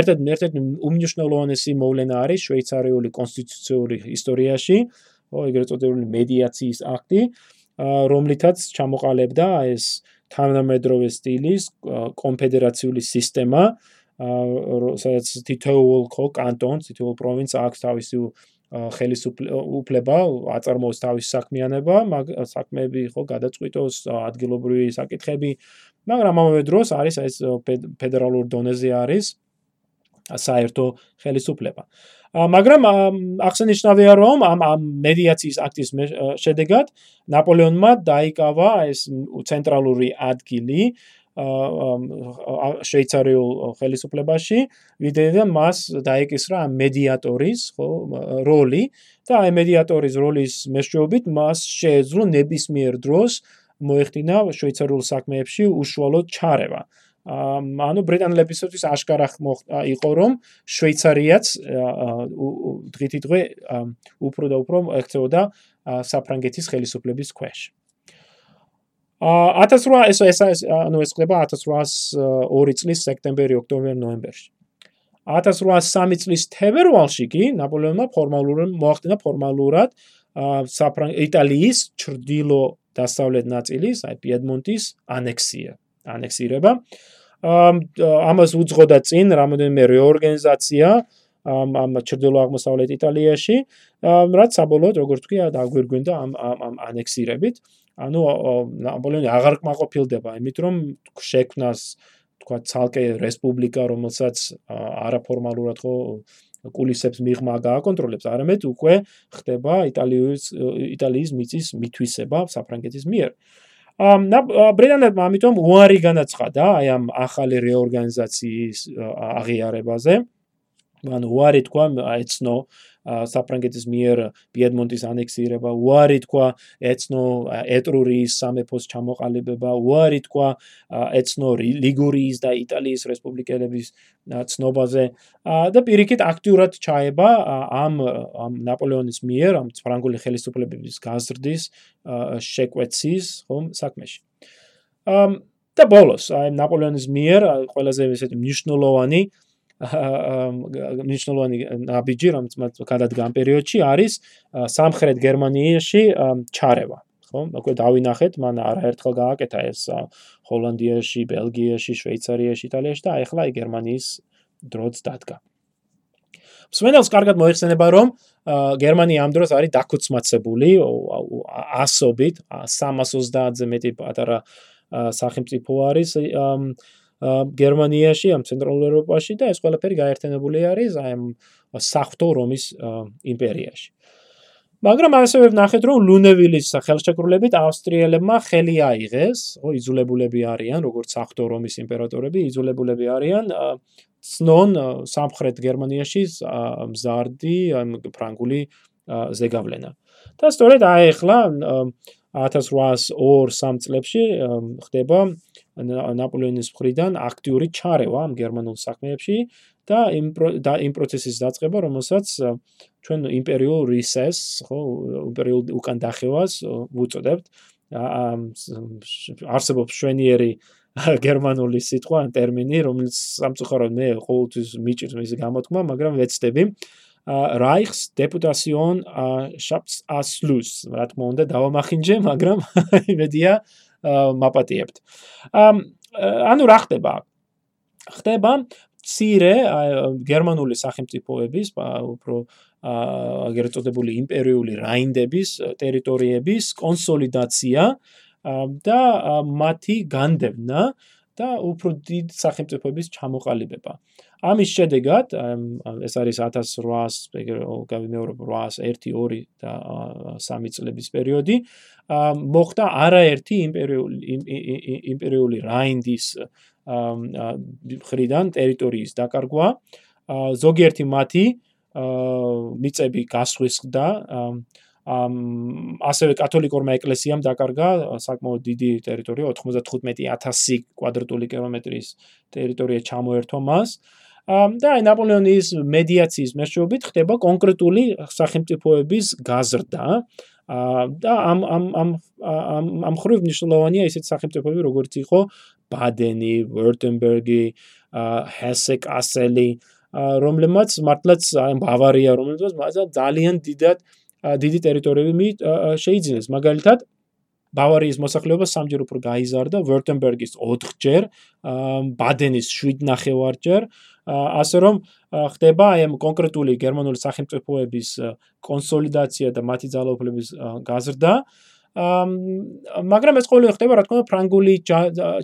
Speaker 1: ერთად ერთად უმნიშვნელოვანესი მოვლენა არის შვეიცარიული კონსტიტუციური ისტორიაში, ეგრეთ წოდებული მედიაციის აქტი, რომლითაც ჩამოყალიბდა ეს თანამედროვე სტილის კონფედერაციული სისტემა, სადაც თითოეულ კანტონს, თითოეულ პროვინცს აქვს თავისი ხელისუფლება, აწარმოოს თავის საქმიანობა, მაგ საქმეები ხო გადაწყვიტოს ადგილობრივი საკითხები, მაგრამ ამავე დროს არის ეს ფედერალურ დონეზე არის საერთო ხელისუფლება. მაგრამ აღსანიშნავია რომ ამ მედიაციის აქტის შედეგად ნაპოლეონმა დაიკავა ეს ცენტრალური ადგილი შვეიცარიულ ხელისუფლებაში, ვიდრე მას დაეკისრა მედიატორის, ხო, როლი და აი მედიატორის როლის მეშვეობით მას შეეძლო ნებისმიერ დროს მოეხდინა შვეიცარიულ საქმეებში უშუალოდ ჩარევა. ანუ ბრიტანელებისთვის აშკარა იყო რომ შვეიცარიაც დღითი დღე უფრო და უფრო ექცეოდა საფრანგეთის ხელისუფლების ქვეშ. აა 1800 ეს ეს ანუ ეს ხდება 1802 წლის სექტემბერი, ოქტომბერი, ნოემბერში. 1803 წლის თებერვალში კი ნაპოლეონმა ფორმალურად მოახდინა ფორმალურად საფრანგ იტალიის ჩრდილო დასავლეთ ნაწილის, აი პიედმონტის ანექსია. ანექსირება. ამას უძღოდა წინ რამოდენიმე რეორგანიზაცია ამ ამ ჩრდილო-აღმოსავლეთ იტალიაში, რაც საბოლოოდ როგორც თქვია, დაგვირგვინდა ამ ამ ანექსირებით. ანუ ნაპოლეონი აღარ კმაყოფილდება იმით, რომ შექმნას თქვა ცალკე რესპუბლიკა, რომელსაც არაფორმალურად ხო კულისებს მიღმა გააკონტროლებს, არამედ უკვე ხდება იტალიის იტალიის მიწის მithვისება საფრანგეთის მიერ. ამ ბრიტანეთმა ამიტომ უარი განაცხადა აი ამ ახალი რეორგანიზაციის აღიარებაზე. ანუ უარი თქვა ეცნო საფრანგეთის მიერ პიედმონტის ანექსირება, უარი თქვა ეცნო ეტრურიის სამეფოს ჩამოყალიბება, უარი თქვა ეცნო ლიგურიის და იტალიის რესპუბლიკელების ცნობაზე და პირიქით აქტიურად ჩაება ამ ამ ნაპოლეონის მიერ ამ ფრანგული ხელისუფლებების გაზრდის შეკვეცის ხომ საქმეში. და ბოლოს აი ნაპოლეონის მიერ ყველაზე ესეთი მნიშვნელოვანი მნიშვნელოვანი ნაბიჯი, რომელიც მათ გადადგა ამ პერიოდში არის სამხრეთ გერმანიაში ჩარევა. ხო? უკვე დავინახეთ, მან არაერთხელ გააკეთა ეს ჰოლანდიაში, ბელგიაში, შვეიცარიაში, იტალიაში და ახლა აი გერმანიის დროც დადგა. მსმენელს კარგად მოიხსენება, რომ გერმანია ამ დროს არის დაქუცმაცებული ასობით 330-ზე მეტი პატარა სახელმწიფო არის გერმანიაში, ამ ცენტრალურ ევროპაში და ეს ყველაფერი გაერთიანებული არის ამ საფრთხო რომის იმპერიაში. მაგრამ ასევე ვნახეთ, რომ ლუნევილის ხელშეკრულებით ავსტრიელებმა ხელი აიღეს, ხო, იძულებულები არიან, როგორც საფრთხო რომის იმპერატორები, იძულებულები არიან ცნონ სამხრეთ გერმანიაში მზარდი ფრანგული ზეგავლენა. და სწორედ აი ახლა 1802-3 წლებში ხდება ნაპოლეონის მხრიდან აქტიური ჩარევა ამ გერმანულ საქმეებში და იმ და იმ პროცესის დაწყება, რომელსაც ჩვენ იმპერიულ რისეს, ხო, იმპერიულ უკან დახევას ვუწოდებთ. არსებობს შვენიერი გერმანული სიტყვა ტერმინი, რომელიც სამწუხაროდ მე ყოველთვის მიჭირს მისი გამოთქმა, მაგრამ ვეცდები. Reichs Deputation Schatzschluss. რა თქმა უნდა დავამახინჯე, მაგრამ იმედია მაპატიებთ. ანუ რა ხდება? ხდება ცირე გერმანული სახელმწიფოების უფრო აგერ წოდებული იმპერიული რაინდების ტერიტორიების კონსოლიდაცია და მათი განდევნა და უფრო დიდ სახელმწიფოების ჩამოყალიბება. ამის შედეგად ეს არის 1800 გამიმეორებ 800 1 2 და 3 წლების პერიოდი. მოხდა არაერთი იმპერიული იმპერიული რაინდის ხრიდან ტერიტორიის დაკარგვა. ზოგიერთი მათი მიწები გასხვისდა ამ ასევე კათოლიკურმა ეკლესიამ დაკარგა საკმაოდ დიდი ტერიტორია 95000 კვადრატული კილომეტრის ტერიტორია ჩამოერთვა მას და აი ნაპოლეონის მედიაციის მეშვეობით ხდება კონკრეტული სახელმწიფოების გაზრდა და ამ ამ ამ ამ ამ ხრივ ნიშნულოვანია ისეთ სახელმწიფოები როგორც იყო ბადენი, ვერტენბერგი, ჰესე-კასელი, რომლებმაც მართლაც აი ბავარია, რომლებმაც ძალიან დიდად დიდი ტერიტორიები შეიძინეს. მაგალითად, ბავარიის მოსახლეობა სამჯერ უფრო გაიზარდა, ვერტენბერგის 4ჯერ, ბადენის 7 ნახევარჯერ, ასე რომ ხდება აი ამ კონკრეტული გერმანული სახელმწიფოების კონსოლიდაცია და მათი ძალაუფლების გაზრდა. მაგრამ ეს ყოველივე ხდება რა თქმა უნდა ფრანგული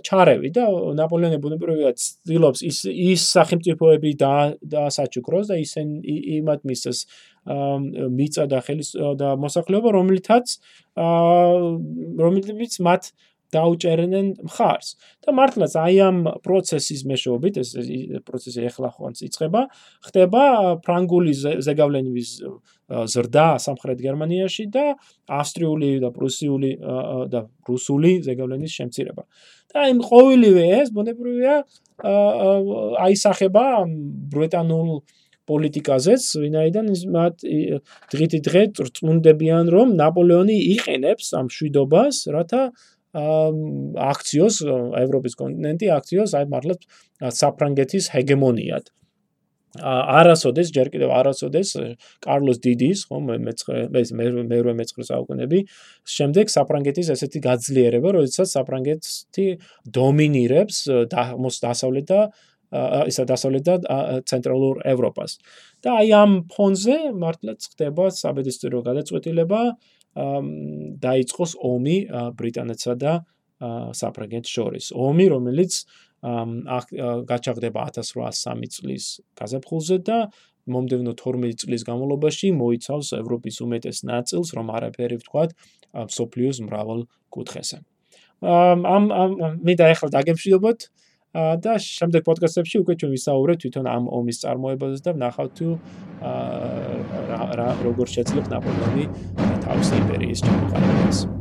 Speaker 1: ჩარევი და ნაპოლეონი ბუნებრივად ცდილობს ის ის სახელმწიფოები და დაასაჩუქროს და ისენ იმათ მისცეს მიწა და ხელის და მოსახლეობა რომლითაც რომლითაც მათ დაუჭერნენ მხარს. და მართლაც აი ამ პროცესის მეშვეობით ეს პროცესი ახლა ხონც იწყება ხდება ფრანგული ზეგავლენების ზრდა სამხრეთ გერმანიაში და ავსტრიული და პრუსიული და რუსული ზეგავლენის შემცირება. და აი ყოველივე ეს ბუნებრივია აისახება ბრიტანულ პოლიტიკაზეც, ვინაიდან მათ დღით დღე წუნდებიან რომ ნაპოლეონი იყენებს ამ შვიდობას, რათა აქციოს ევროპის კონტინენტი აქციოს აი მართლაც საფრანგეთის ჰეგემონიად. არასოდეს ჯერ კიდევ არასოდეს კარლოს დიდის, ხო, მე-19 ეს მე-8 მე-9 საუკუნეები, შემდეგ საფრანგეთის ესეთი გაძლიერება, როდესაც საფრანგეთი დომინირებს დასავლეთ და ისა დასავლეთ და ცენტრალურ ევროპას. და აი ამ ფონზე მართლაც ხდება საბედისწერო გადაწყვეტილება დაიწყოს ომი ბრიტანეთსა და საფრანგეთს შორის. ომი, რომელიც გაჩაღდება 1803 წლის გაზაფხულზე და მომდევნო 12 წლის განმავლობაში მოიცავს ევროპის უმეტეს ნაწილს, რომ არაფერი ვთქვათ, სოფლიოს მრავალ კუთხესა. ამ ამ მე და ახლა დაგემშვიდობოთ და შემდეგ პოდკასტებში უკვე ჩვენ ვისაუბრებთ თვითონ ამ ომის წარმოებაზე და ვნახავთ თუ რა როგორ შეძლებს ნაპოლეონი თავისი იმპერიის ჩამოყალიბებას.